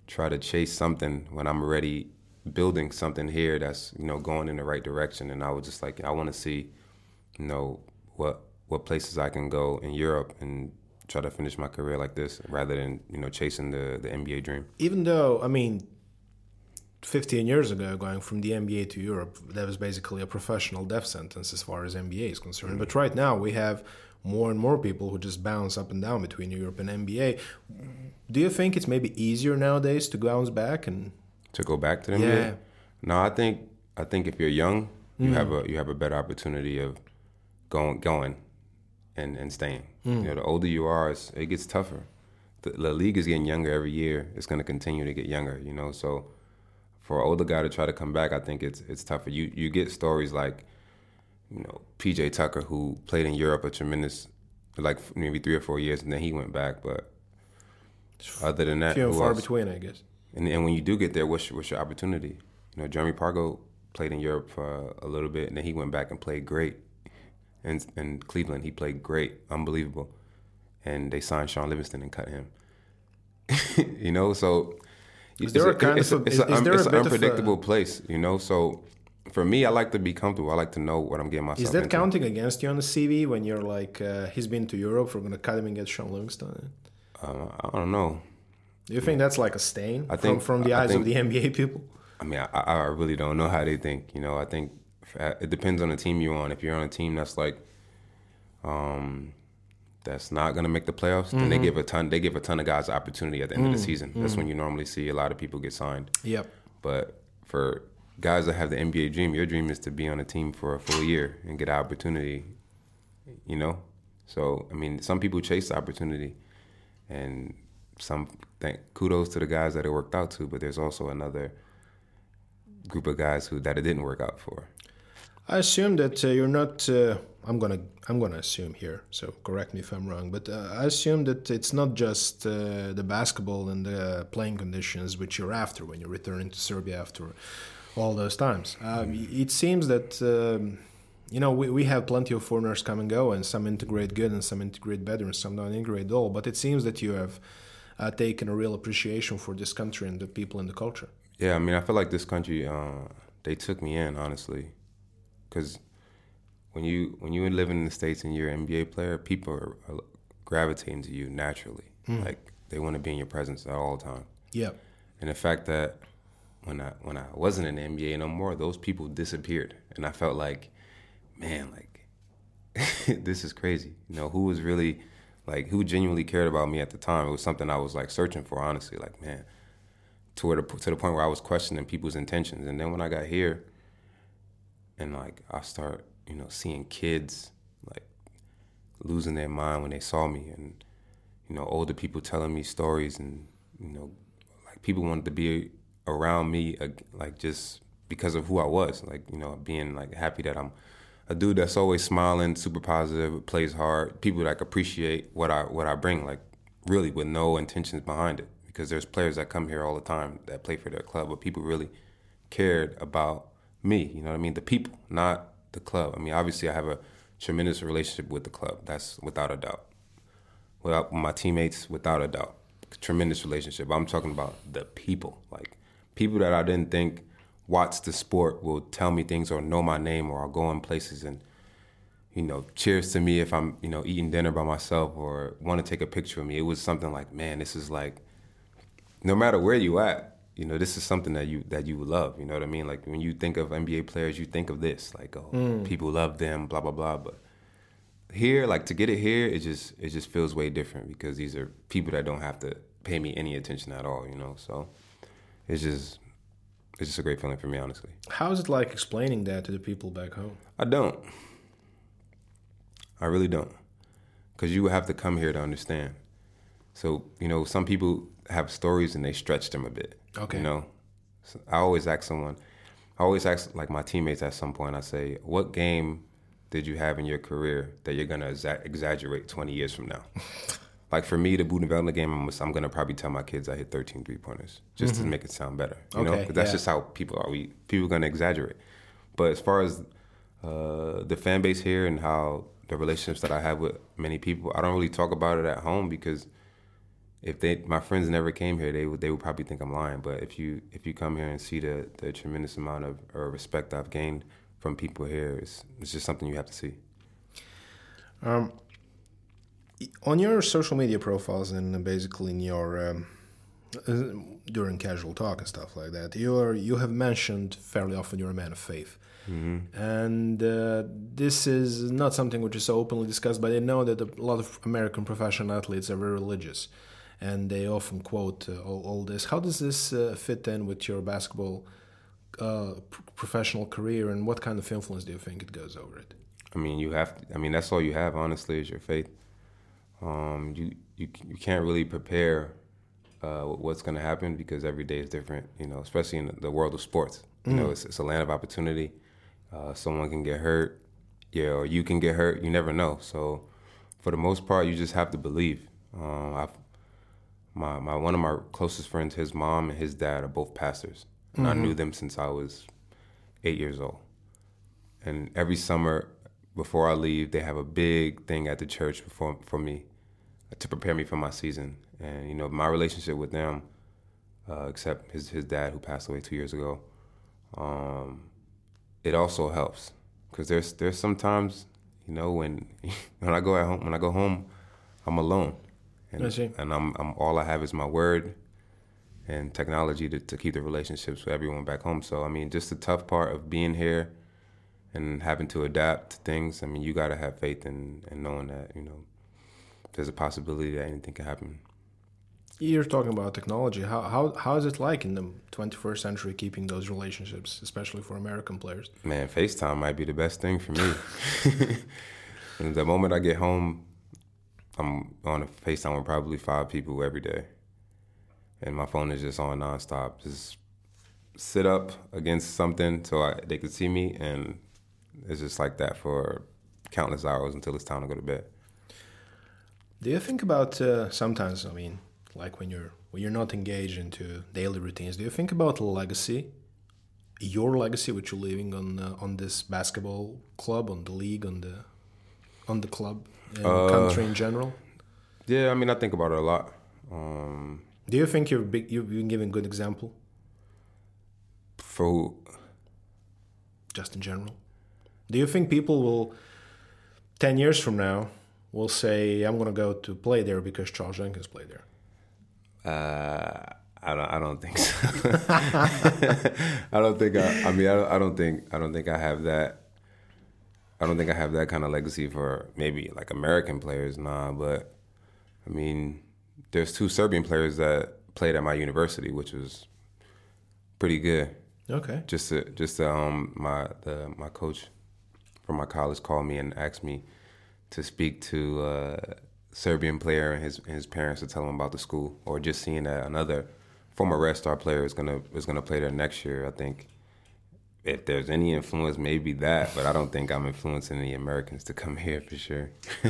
try to chase something when I'm already building something here that's you know going in the right direction? And I was just like, I want to see, you know, what what places I can go in Europe and try to finish my career like this rather than you know chasing the the NBA dream. Even though I mean 15 years ago, going from the NBA to Europe, that was basically a professional death sentence as far as NBA is concerned. Mm-hmm. But right now, we have more and more people who just bounce up and down between Europe and NBA. Do you think it's maybe easier nowadays to bounce back and to go back to the yeah. NBA? No, I think I think if you're young, you mm. have a you have a better opportunity of going going and and staying. Mm. You know, the older you are, it gets tougher. The, the league is getting younger every year. It's going to continue to get younger. You know, so for an older guy to try to come back, I think it's it's tougher. You you get stories like, you know, PJ Tucker who played in Europe a tremendous, like maybe three or four years, and then he went back. But other than that, few and far else? between, I guess. And and when you do get there, what's your, what's your opportunity? You know, Jeremy Pargo played in Europe for a little bit, and then he went back and played great. And in Cleveland, he played great, unbelievable. And they signed Sean Livingston and cut him. you know, so is there a kind it's, of it's, a, it's an unpredictable place, you know? So for me, I like to be comfortable. I like to know what I'm getting myself. Is that into. counting against you on the CV when you're like, uh, he's been to Europe, we're gonna cut him and get Sean Livingston? Uh, I don't know. Do you think that's like a stain I think, from, from the eyes think, of the NBA people? I mean, I, I really don't know how they think. You know, I think it depends on the team you're on. If you're on a team that's like, um, that's not going to make the playoffs, mm-hmm. then they mm-hmm. give a ton. They give a ton of guys opportunity at the end mm-hmm. of the mm, season. That's mm-hmm. when you normally see a lot of people get signed. Yep. But for guys that have the NBA dream, your dream is to be on a team for a full year and get an opportunity. You know, so I mean, some people chase the opportunity, and some thank kudos to the guys that it worked out to. But there's also another group of guys who that it didn't work out for. I assume that uh, you're not. Uh, I'm gonna. I'm gonna assume here. So correct me if I'm wrong. But uh, I assume that it's not just uh, the basketball and the playing conditions which you're after when you're returning to Serbia after all those times. Um, it seems that. Um, you know, we, we have plenty of foreigners come and go, and some integrate good and some integrate better, and some don't integrate at all. But it seems that you have uh, taken a real appreciation for this country and the people and the culture. Yeah, I mean, I feel like this country, uh, they took me in, honestly because when you when you live in the states and you're an NBA player, people are, are gravitating to you naturally. Mm. Like they want to be in your presence at all time. Yeah. And the fact that when I when I wasn't in the NBA no more, those people disappeared, and I felt like, man, like this is crazy. You know, who was really like who genuinely cared about me at the time? It was something I was like searching for, honestly. Like, man, to the to the point where I was questioning people's intentions. And then when I got here and like I start, you know, seeing kids like losing their mind when they saw me, and you know, older people telling me stories, and you know, like people wanted to be around me, like just because of who I was, like you know, being like happy that I'm a dude that's always smiling, super positive, plays hard. People like appreciate what I what I bring, like really with no intentions behind it. Because there's players that come here all the time that play for their club, but people really cared about me. You know what I mean? The people, not the club. I mean, obviously, I have a tremendous relationship with the club. That's without a doubt. Without my teammates, without a doubt, tremendous relationship. I'm talking about the people, like people that I didn't think watch the sport will tell me things or know my name or I'll go in places and you know cheers to me if I'm you know eating dinner by myself or want to take a picture of me. It was something like, man, this is like no matter where you at, you know, this is something that you that you love. You know what I mean? Like when you think of NBA players, you think of this, like oh, mm. people love them, blah blah blah. But here, like to get it here, it just it just feels way different because these are people that don't have to pay me any attention at all. You know, so it's just it's just a great feeling for me, honestly. How is it like explaining that to the people back home? I don't. I really don't, because you have to come here to understand. So you know, some people have stories and they stretch them a bit. Okay. You know, so I always ask someone. I always ask like my teammates at some point. I say, "What game did you have in your career that you're gonna exa- exaggerate 20 years from now? like for me, the Budivelnyk game, I'm, I'm gonna probably tell my kids I hit 13 three pointers just mm-hmm. to make it sound better. You okay, know, because that's yeah. just how people are. We people are gonna exaggerate. But as far as uh, the fan base here and how the relationships that I have with many people, I don't really talk about it at home because if they my friends never came here, they would they would probably think I'm lying. But if you if you come here and see the the tremendous amount of respect I've gained from people here, it's it's just something you have to see. Um, on your social media profiles and basically in your um, uh, during casual talk and stuff like that, you are you have mentioned fairly often you're a man of faith. Mm-hmm. And uh, this is not something which is so openly discussed, but I know that a lot of American professional athletes are very religious and they often quote uh, all, all, this. How does this uh, fit in with your basketball uh, professional career, and what kind of influence do you think it goes over it? I mean, you have. To, I mean, that's all you have. Honestly, is your faith. Um, you you you can't really prepare uh, what's going to happen because every day is different. You know, especially in the world of sports. You mm. know, it's, it's, a land of opportunity. Uh, someone can get hurt, yeah, or you can get hurt. You never know. So, for the most part, you just have to believe. Uh, I've my, my one of my closest friends, his mom and his dad are both pastors. And mm-hmm. I knew them since I was eight years old. And every summer before I leave, they have a big thing at the church for for me to prepare me for my season. And you know, my relationship with them, uh, except his his dad who passed away two years ago, um, it also helps because there's there's sometimes you know when when I go at home when I go home, I'm alone and, and I'm, I'm all I have is my word and technology to, to keep the relationships with everyone back home. So I mean, just the tough part of being here and having to adapt to things. I mean, you got to have faith in, in knowing that you know there's a possibility that anything can happen. You're talking about technology. How how how is it like in the 21st century keeping those relationships, especially for American players? Man, FaceTime might be the best thing for me. the moment I get home, I'm on a FaceTime with probably five people every day, and my phone is just on nonstop. Just sit up against something so I, they could see me, and it's just like that for countless hours until it's time to go to bed. Do you think about uh, sometimes? I mean, like when you're when you're not engaged into daily routines, do you think about legacy, your legacy, which you're leaving on uh, on this basketball club, on the league, on the on the club? In uh, country in general? Yeah, I mean, I think about it a lot. Um, Do you think you're big, you've been giving good example? For who? Just in general. Do you think people will, 10 years from now, will say, I'm going to go to play there because Charles Jenkins played there? Uh, I don't. I don't think so. I don't think. I, I mean, I, I don't think. I don't think I have that I don't think I have that kind of legacy for maybe like American players, nah. But I mean, there's two Serbian players that played at my university, which was pretty good. Okay. Just to, just to, um my the my coach from my college called me and asked me to speak to a Serbian player and his his parents to tell him about the school, or just seeing that another former Red Star player is gonna is gonna play there next year. I think if there's any influence, maybe that, but I don't think I'm influencing the Americans to come here for sure.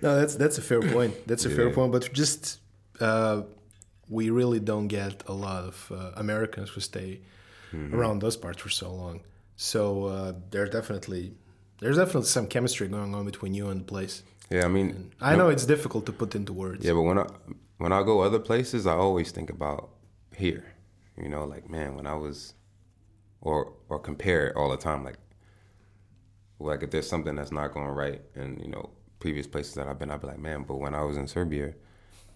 no, that's that's a fair point. That's a yeah. fair point. But just uh, we really don't get a lot of uh, Americans who stay mm-hmm. around those parts for so long. So uh, there's definitely there's definitely some chemistry going on between you and the place. Yeah, I mean, and I know it's difficult to put into words. Yeah, but when I when I go other places, I always think about here you know, like man, when I was, or or compare it all the time, like like if there's something that's not going right, and you know, previous places that I've been, I'd be like, man, but when I was in Serbia,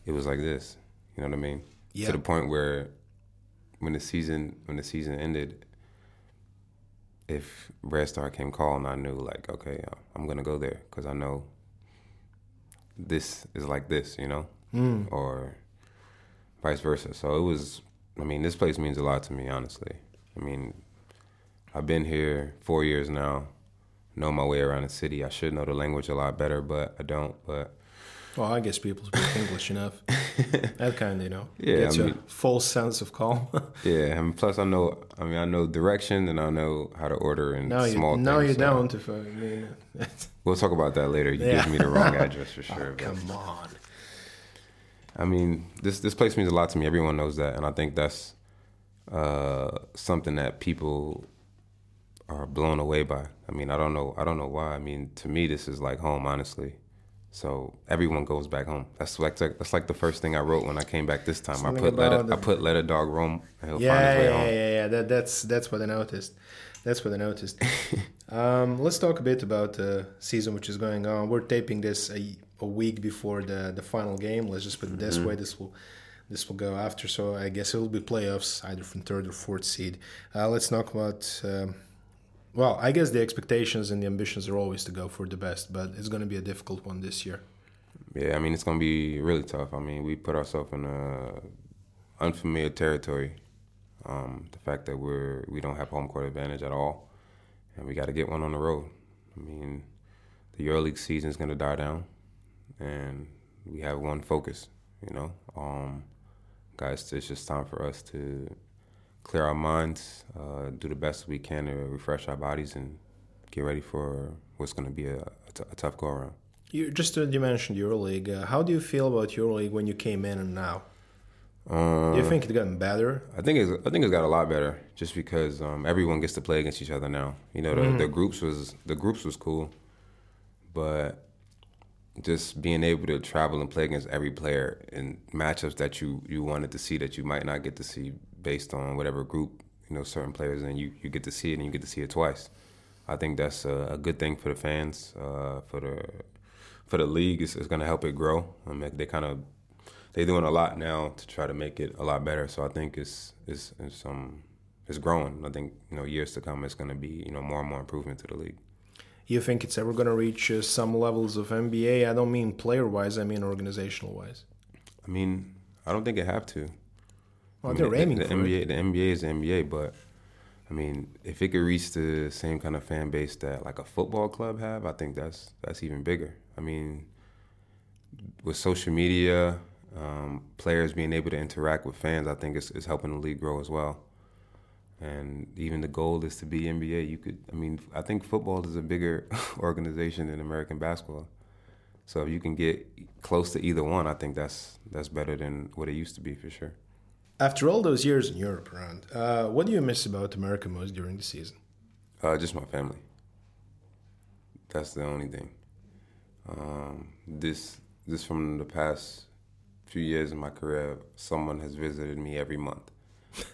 it was like this. You know what I mean? Yeah. To the point where when the season when the season ended, if Red Star came calling, I knew like, okay, I'm gonna go there because I know this is like this, you know, mm. or vice versa. So it was I mean, this place means a lot to me, honestly. I mean, I've been here four years now, know my way around the city. I should know the language a lot better, but I don't. But Well, I guess people speak English enough. That kind you know, Yeah, gets I mean- a false sense of calm. yeah, and plus I know. I mean, I know direction and I know how to order and now you, small now things. you so- don't. I mean, We'll talk about that later. You Yeah. gave me the wrong address for oh, sure. oh, come on. I mean, this this place means a lot to me. Everyone knows that, and I think that's uh, something that people are blown away by. I mean, I don't know. I don't know why. I mean, to me, this is like home, honestly. So everyone goes back home. That's like that's like the first thing I wrote when I came back this time. Something I put let a, I the- put let a dog roam he'll Yeah, find his way yeah, home. yeah, yeah. That, that's that's what I noticed. That's what I noticed. um, let's talk a bit about the season which is going on. We're taping this a, a week before the the final game. Let's just put it this way. This will this will go after. So I guess it will be playoffs either from third or fourth seed. Uh, let's talk about. Um, well, I guess the expectations and the ambitions are always to go for the best, but it's going to be a difficult one this year. Yeah, I mean it's gonna be really tough. I mean we put ourselves in a unfamiliar territory. Um, the fact that we're we don't have home court advantage at all, and we got to get one on the road. I mean, the EuroLeague season is gonna die down, and we have one focus. You know, um, guys, it's just time for us to clear our minds, uh, do the best we can to refresh our bodies, and get ready for what's gonna be a, a, t- a tough go around. You just uh, you mentioned EuroLeague. Uh, how do you feel about EuroLeague when you came in and now? Uh, Do you think it gotten better? I think it's I think it's got a lot better just because um, everyone gets to play against each other now. You know, the, the groups was the groups was cool, but just being able to travel and play against every player in matchups that you you wanted to see that you might not get to see based on whatever group you know certain players and you you get to see it and you get to see it twice. I think that's a, a good thing for the fans, uh, for the for the league. It's, it's going to help it grow. I mean, they kind of they're doing a lot now to try to make it a lot better. So I think it's it's it's um it's growing. I think you know years to come, it's going to be you know more and more improvement to the league. You think it's ever going to reach uh, some levels of NBA? I don't mean player wise, I mean organizational wise. I mean, I don't think it have to. Well, I mean, they're the, aiming the for NBA. it. The NBA is the NBA, but I mean, if it could reach the same kind of fan base that like a football club have, I think that's that's even bigger. I mean, with social media, um, players being able to interact with fans, I think it's, it's helping the league grow as well. And even the goal is to be NBA. You could, I mean, I think football is a bigger organization than American basketball. So if you can get close to either one, I think that's that's better than what it used to be for sure. After all those years in Europe around, uh, what do you miss about America most during the season? Uh, just my family. That's the only thing. Um, this this from the past few years in my career, someone has visited me every month.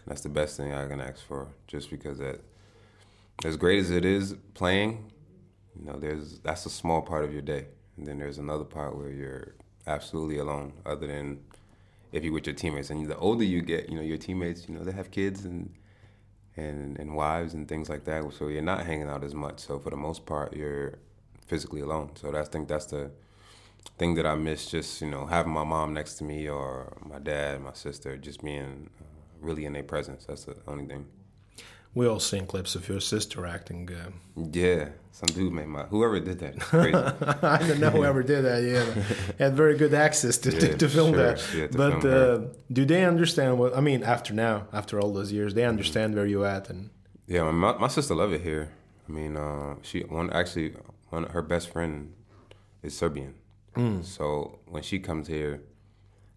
That's the best thing I can ask for, just because that, as great as it is playing, you know, there's that's a small part of your day, and then there's another part where you're absolutely alone, other than if you're with your teammates. And the older you get, you know, your teammates, you know, they have kids and and and wives and things like that. So you're not hanging out as much. So for the most part, you're physically alone. So that's, I think that's the thing that I miss. Just you know, having my mom next to me or my dad, my sister, just being really in their presence. That's the only thing. We all seen clips of your sister acting. Uh, Yeah, some dude made my whoever did that. Crazy. I don't know whoever did that. Yeah, had very good access to, to, Yeah, to film sure. that. Yeah, to but film uh, do they understand what I mean? After now, after all those years, they understand where you at, and Yeah, my my sister love it here. I mean, uh, she one actually one her best friend is Serbian. So when she comes here,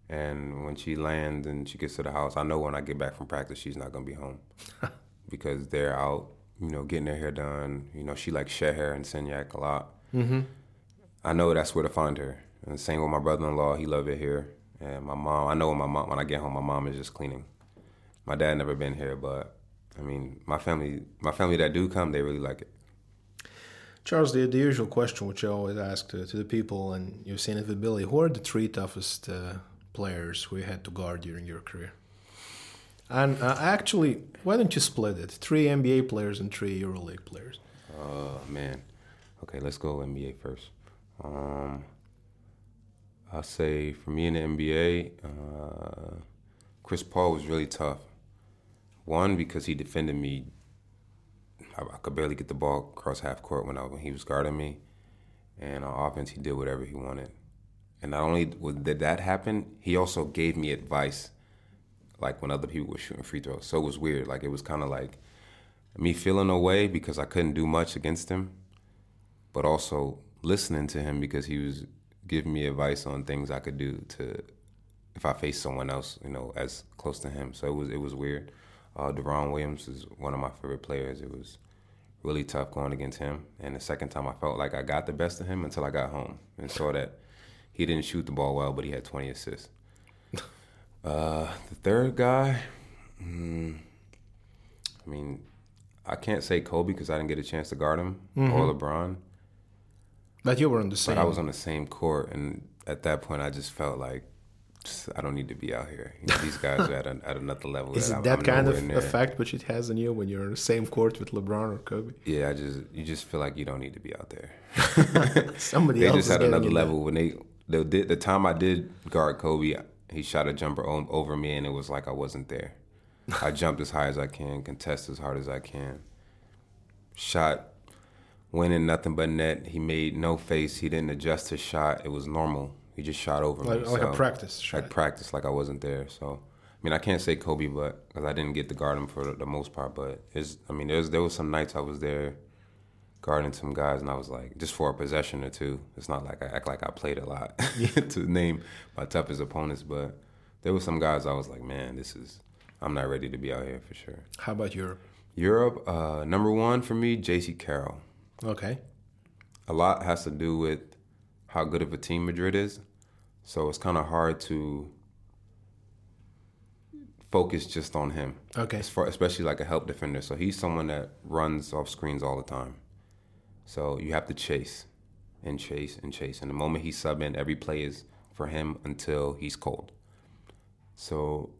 and when she lands and she gets to the house, I know when I get back from practice, she's not gonna be home because they're out, you know, getting their hair done. You know, she likes Sheher and Senyak a lot. Mm-hmm. I know that's where to find her. And same with my brother-in-law, he love it here. And my mom, I know when my mom when I get home, my mom is just cleaning. My dad never been here, but I mean, my family, my family that do come, they really like it. Charles, the, the usual question which I always ask to, to the people, and you've seen it with Billy, who are the three toughest uh, players who you had to guard during your career? And uh, actually, why don't you split it? Three NBA players and three EuroLeague players. Oh man. Okay, let's go NBA first. Um, I'll say for me in the NBA, uh, Chris Paul was really tough. One because he defended me. I, I could barely get the ball across half court when I when he was guarding me, and on offense he did whatever he wanted. And not only did that happen, he also gave me advice, like when other people were shooting free throws. So it was weird. Like it was kind of like me feeling away because I couldn't do much against him, but also listening to him because he was giving me advice on things I could do to if I faced someone else, you know, as close to him. So it was it was weird. Uh, Deron Williams is one of my favorite players. It was really tough going against him. And the second time, I felt like I got the best of him until I got home and saw that he didn't shoot the ball well, but he had 20 assists. Uh, the third guy, mm, I mean, I can't say Kobe because I didn't get a chance to guard him mm-hmm. or LeBron. But you were on the same. But I was on the same court, and at that point, I just felt like I don't need to be out here. You know, these guys are at, a, at another level. Is that it that I'm kind of effect which it has on you when you're on the same court with LeBron or Kobe? Yeah, I just you just feel like you don't need to be out there. Somebody else. they else just had another level when they the, the time I did guard Kobe, he shot a jumper over me, and it was like I wasn't there. I jumped as high as I can, contest as hard as I can, shot winning nothing but net. He made no face. He didn't adjust his shot. It was normal he just shot over like, me. Like so, a practice shot. Like practice, like I wasn't there. So, I mean, I can't say Kobe, but because I didn't get to guard him for the, the most part. But it's, I mean, there's there was some nights I was there guarding some guys, and I was like, just for a possession or two. It's not like I act like I played a lot to name my toughest opponents, but there were some guys I was like, man, this is, I'm not ready to be out here for sure. How about Europe? Europe, uh, number one for me, Jaycee Carroll. Okay. A lot has to do with how good of a team Madrid is. So it's kind of hard to focus just on him. Okay. As far, especially like a help defender. So he's someone that runs off screens all the time. So you have to chase and chase and chase. And the moment he's sub in, every play is for him until he's cold. So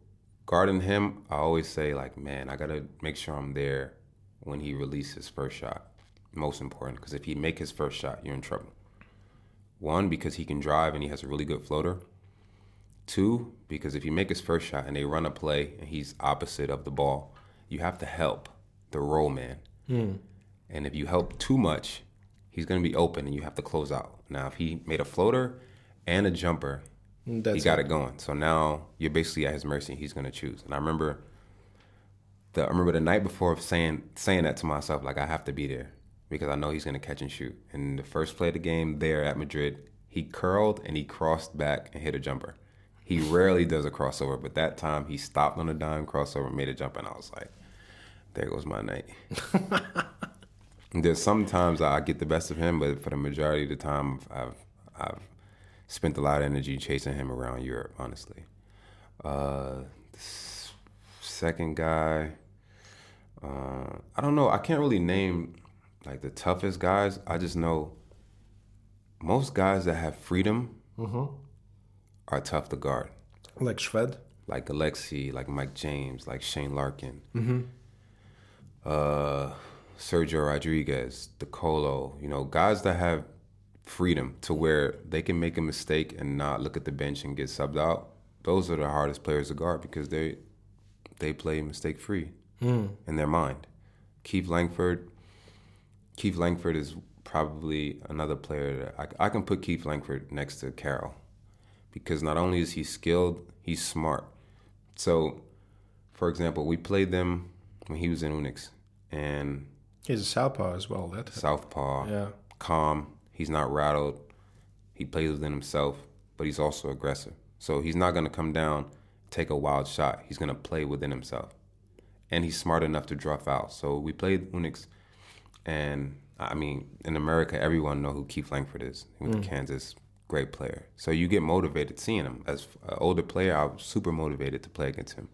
guarding him, I always say like, man, I gotta make sure I'm there when he releases his first shot. Most important, because if he make his first shot, you're in trouble. One, because he can drive and he has a really good floater. Two, because if you make his first shot and they run a play and he's opposite of the ball, you have to help the roll man. Mm. And if you help too much, he's going to be open and you have to close out. Now, if he made a floater and a jumper, That's he got it. it going. So now you're basically at his mercy. He's going to choose. And I remember the I remember the night before saying saying that to myself, like I have to be there because I know he's going to catch and shoot. And the first play of the game there at Madrid, he curled and he crossed back and hit a jumper. He rarely does a crossover, but that time he stopped on a dime crossover, made a jump, and I was like, there goes my night. There's sometimes I get the best of him, but for the majority of the time, I've I've spent a lot of energy chasing him around Europe. Honestly, uh, second guy, uh, I don't know. I can't really name like the toughest guys, I just know most guys that have freedom mm-hmm. are tough to guard. Like Shved? Like Alexi, like Mike James, like Shane Larkin. Mm-hmm. Uh, Sergio Rodriguez, De Colo, you know, guys that have freedom to where they can make a mistake and not look at the bench and get subbed out. Those are the hardest players to guard because they they play mistake free mm. in their mind. Keith Langford, Keith Langford is probably another player that I, I can put Keith Langford next to Carroll because not only is he skilled, he's smart. So, for example, we played them when he was in UNICS, and he's a southpaw as well. That southpaw, yeah, calm. He's not rattled. He plays within himself, but he's also aggressive. So he's not going to come down, take a wild shot. He's going to play within himself, and he's smart enough to draw fouls. So we played UNICS and I mean, in America, everyone know who Keith Langford is. He went mm. to Kansas, great player. So you get motivated seeing him. As an older player, I was super motivated to play against him.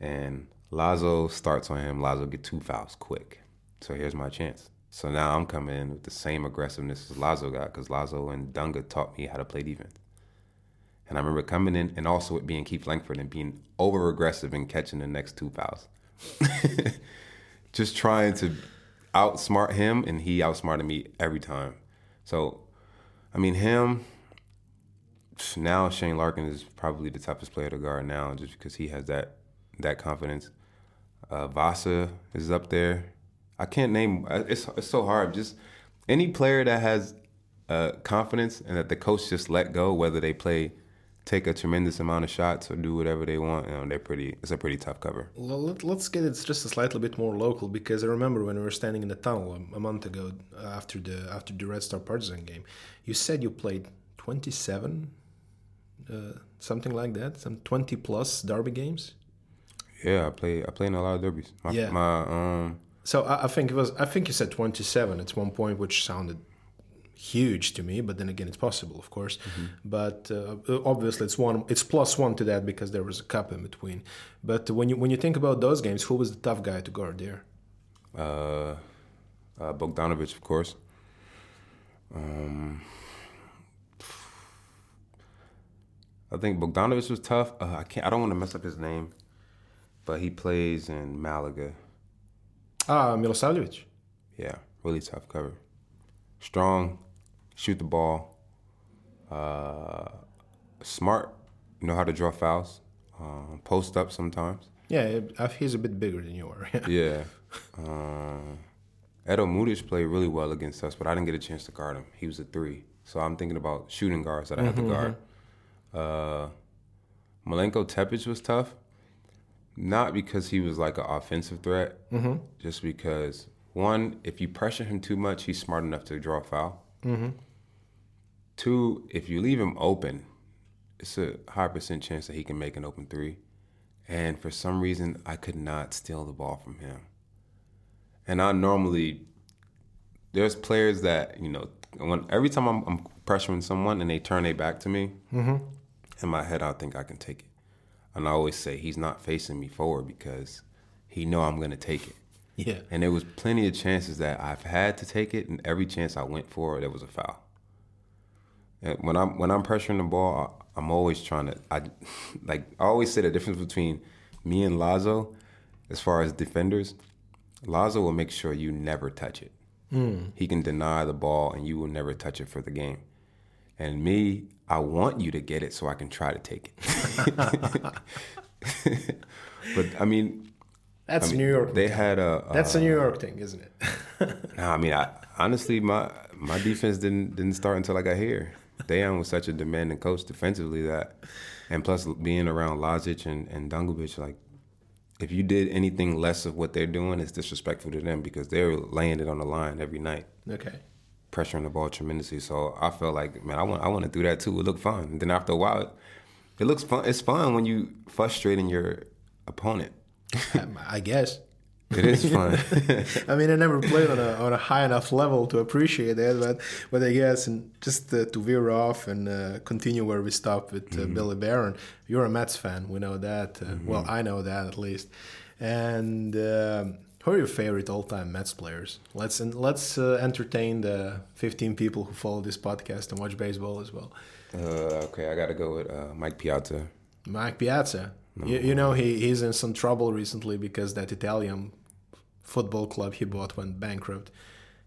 And Lazo starts on him. Lazo get two fouls quick. So here's my chance. So now I'm coming in with the same aggressiveness as Lazo got because Lazo and Dunga taught me how to play defense. And I remember coming in and also it being Keith Langford and being over aggressive and catching the next two fouls. Just trying to outsmart him, and he outsmarted me every time. So, I mean, him. Now Shane Larkin is probably the toughest player to guard now, just because he has that that confidence. Uh, Vasa is up there. I can't name. Uh, it's it's so hard. Just any player that has uh, confidence and that the coach just let go, whether they play take a tremendous amount of shots or do whatever they want. You know, they're pretty. It's a pretty tough cover. Well, let, us get it just a slightly bit more local because I remember when we were standing in the tunnel a, month ago after the after the Red Star Partizan game, you said you played 27, uh, something like that, some 20 plus derby games. Yeah, I play. I play in a lot of derbies. My, yeah. My um. So I, I think it was. I think you said 27 at one point, which sounded huge to me but then again it's possible of course mm-hmm. but uh, obviously it's one it's plus one to that because there was a cup in between but when you when you think about those games who was the tough guy to guard there uh, uh Bogdanovic of course um, I think Bogdanovic was tough uh, I can't I don't want to mess up his name but he plays in Malaga ah Milosavljevic yeah really tough cover strong shoot the ball, uh, smart, know how to draw fouls, uh, post up sometimes. Yeah, he's a bit bigger than you are. yeah. Uh, Edo Muric played really well against us, but I didn't get a chance to guard him. He was a three. So I'm thinking about shooting guards that I had mm-hmm, to guard. Mm-hmm. Uh, Milenko Tepic was tough, not because he was like an offensive threat, mm-hmm. just because, one, if you pressure him too much, he's smart enough to draw a foul. Mm-hmm. Two, if you leave him open, it's a high percent chance that he can make an open three. And for some reason, I could not steal the ball from him. And I normally, there's players that, you know, when every time I'm, I'm pressuring someone and they turn their back to me, mm-hmm. in my head, I think I can take it. And I always say, he's not facing me forward because he know I'm going to take it. Yeah. And there was plenty of chances that I've had to take it, and every chance I went for, there was a foul. And when I'm when I'm pressuring the ball, I, am always trying to. I like I always say the difference between me and Lazo, as far as defenders. Lazo will make sure you never touch it. Mm. He can deny the ball, and you will never touch it for the game. And me, I want you to get it so I can try to take it. but I mean, that's I mean, New York. They had a. That's a New uh, York thing, isn't it? no, I mean, I, honestly, my my defense didn't didn't start until I got here. Dejan was such a demanding coach defensively that, and plus being around Lazic and, and Dangubic, like, if you did anything less of what they're doing, it's disrespectful to them because they're laying it on the line every night. Okay. Pressuring the ball tremendously. So I felt like, man, I want I want to do that too. It looked fun. And then after a while, it, it looks fun. It's fun when you frustrating your opponent. I guess. It is fun. I mean, I never played on a on a high enough level to appreciate that, but but I guess and just uh, to veer off and uh, continue where we stopped with uh, mm-hmm. Billy Barron. You're a Mets fan, we know that. Uh, mm-hmm. Well, I know that at least. And um, who are your favorite all-time Mets players? Let's let's uh, entertain the 15 people who follow this podcast and watch baseball as well. Uh, okay, I got to go with Mike Piazza. Mike Piazza. You, you, know he, he's in some trouble recently because that Italian football club he bought went bankrupt.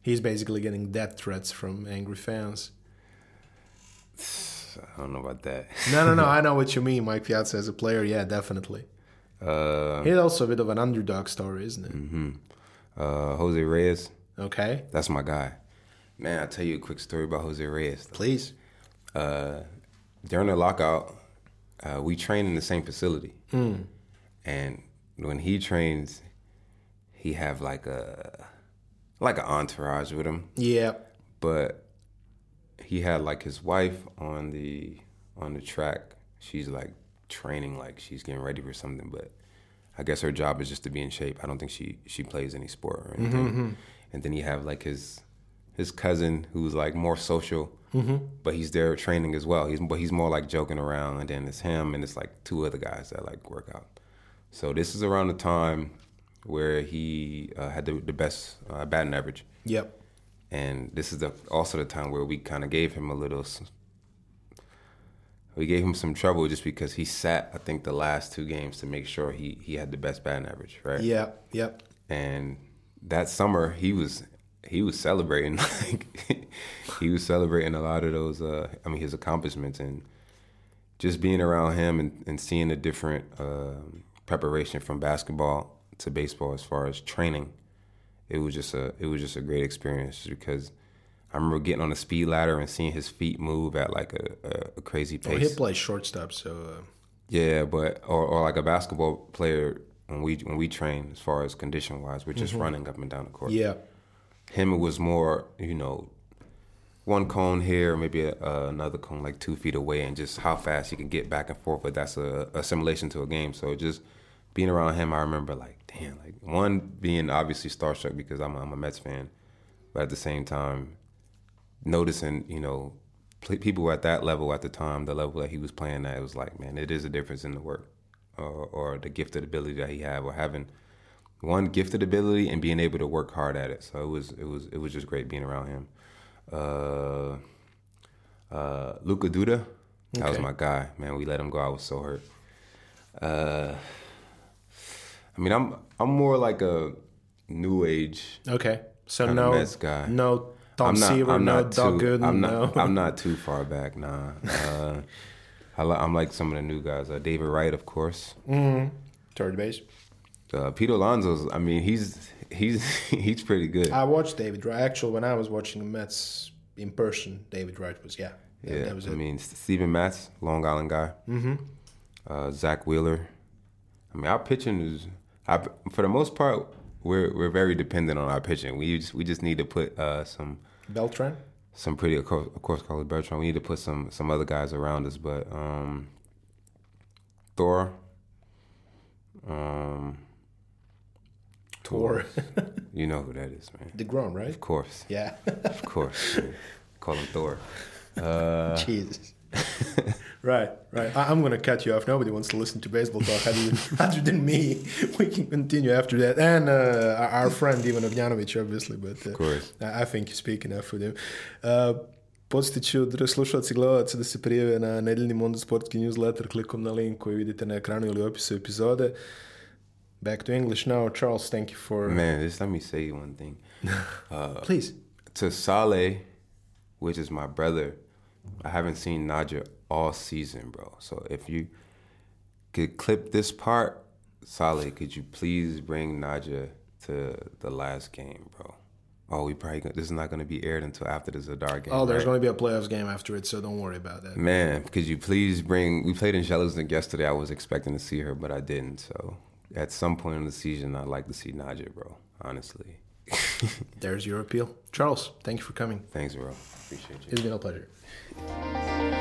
He's basically getting death threats from angry fans. I don't know about that. no, no, no. I know what you mean. Mike Piazza as a player, yeah, definitely. Uh, He's also a bit of an underdog story, isn't it? Mm-hmm. Uh, Jose Reyes. Okay. That's my guy. Man, I'll tell you a quick story about Jose Reyes. Though. Please. Uh, during the lockout, uh, we train in the same facility. Mm. And when he trains, he have like a like an entourage with him. Yeah. But he had like his wife on the on the track. She's like training like she's getting ready for something, but I guess her job is just to be in shape. I don't think she she plays any sport or anything. Mm-hmm. And then he have like his his cousin who's like more social, mm-hmm. but he's there training as well. He's but he's more like joking around, and then it's him and it's like two other guys that like work out. So this is around the time where he uh, had the, the best uh, batting average. Yep. And this is the, also the time where we kind of gave him a little. We gave him some trouble just because he sat, I think, the last two games to make sure he he had the best batting average, right? Yep. Yep. And that summer he was he was celebrating like he was celebrating a lot of those uh, I mean his accomplishments and just being around him and, and seeing the different uh, preparation from basketball to baseball as far as training, it was just a it was just a great experience because I remember getting on the speed ladder and seeing his feet move at like a, a, a crazy pace. Well, he plays shortstop, so uh, yeah, but or, or like a basketball player when we when we train as far as condition wise, we're just mm-hmm. running up and down the court. Yeah, him it was more you know one cone here, maybe a, uh, another cone like two feet away, and just how fast he can get back and forth. But that's a, a simulation to a game. So just being around him, I remember like, damn, like one being obviously starstruck because I'm a, I'm a Mets fan, but at the same time, noticing you know people at that level at the time, the level that he was playing at, it was like, man, it is a difference in the work or, or the gifted ability that he had, or having one gifted ability and being able to work hard at it. So it was it was it was just great being around him. Uh, uh, Luka Duda, that okay. was my guy. Man, we let him go. I was so hurt. Uh, I mean, I'm I'm more like a new age. Okay, so no guy. No Tom I'm not, Seaver, I'm no Doc Gooden. I'm not. No. I'm not too far back. Nah. Uh, I am like some of the new guys. Uh, David Wright, of course. Mm-hmm. Third base. Uh, Pete Alonso's. I mean, he's he's he's pretty good. I watched David Wright. Actually, when I was watching the Mets in person, David Wright was yeah. Yeah, that was I it. mean, Steven Matz, Long Island guy. Mm-hmm. Uh, Zack Wheeler. I mean, our pitching is, I, for the most part, we're we're very dependent on our pitching. We just we just need to put uh, some Beltran some pretty of course, of course Carlos Beltran. We need to put some some other guys around us, but um, Thor, um, Thor. you know who that is, man. DeGrom, right? Of course. Yeah. of course. Call him Thor. Uh, Jesus. Right, right. I, am going to cut you off. Nobody wants to listen to baseball talk other, other than me. We can continue after that. And uh, our friend Ivan Ognjanović, obviously. But uh, of course. I, I think you speak enough for them. Uh, Podsjetit ću slušalci i gledalci da se prijave na nedeljni Mondo Sportski newsletter klikom na link koji vidite na ekranu ili opisu epizode. Back to English now. Charles, thank you for... Man, just let me say one thing. Uh, Please. To Saleh, which is my brother, I haven't seen Naja all season, bro. So if you could clip this part, Saleh, could you please bring Naja to the last game, bro? Oh, we probably this is not going to be aired until after the Zadar game. Oh, there's right? going to be a playoffs game after it, so don't worry about that. Man, could you please bring? We played in Jellinston yesterday. I was expecting to see her, but I didn't. So at some point in the season, I'd like to see Naja, bro. Honestly. there's your appeal, Charles. Thank you for coming. Thanks, bro. Appreciate you. It's been a pleasure. Thank you.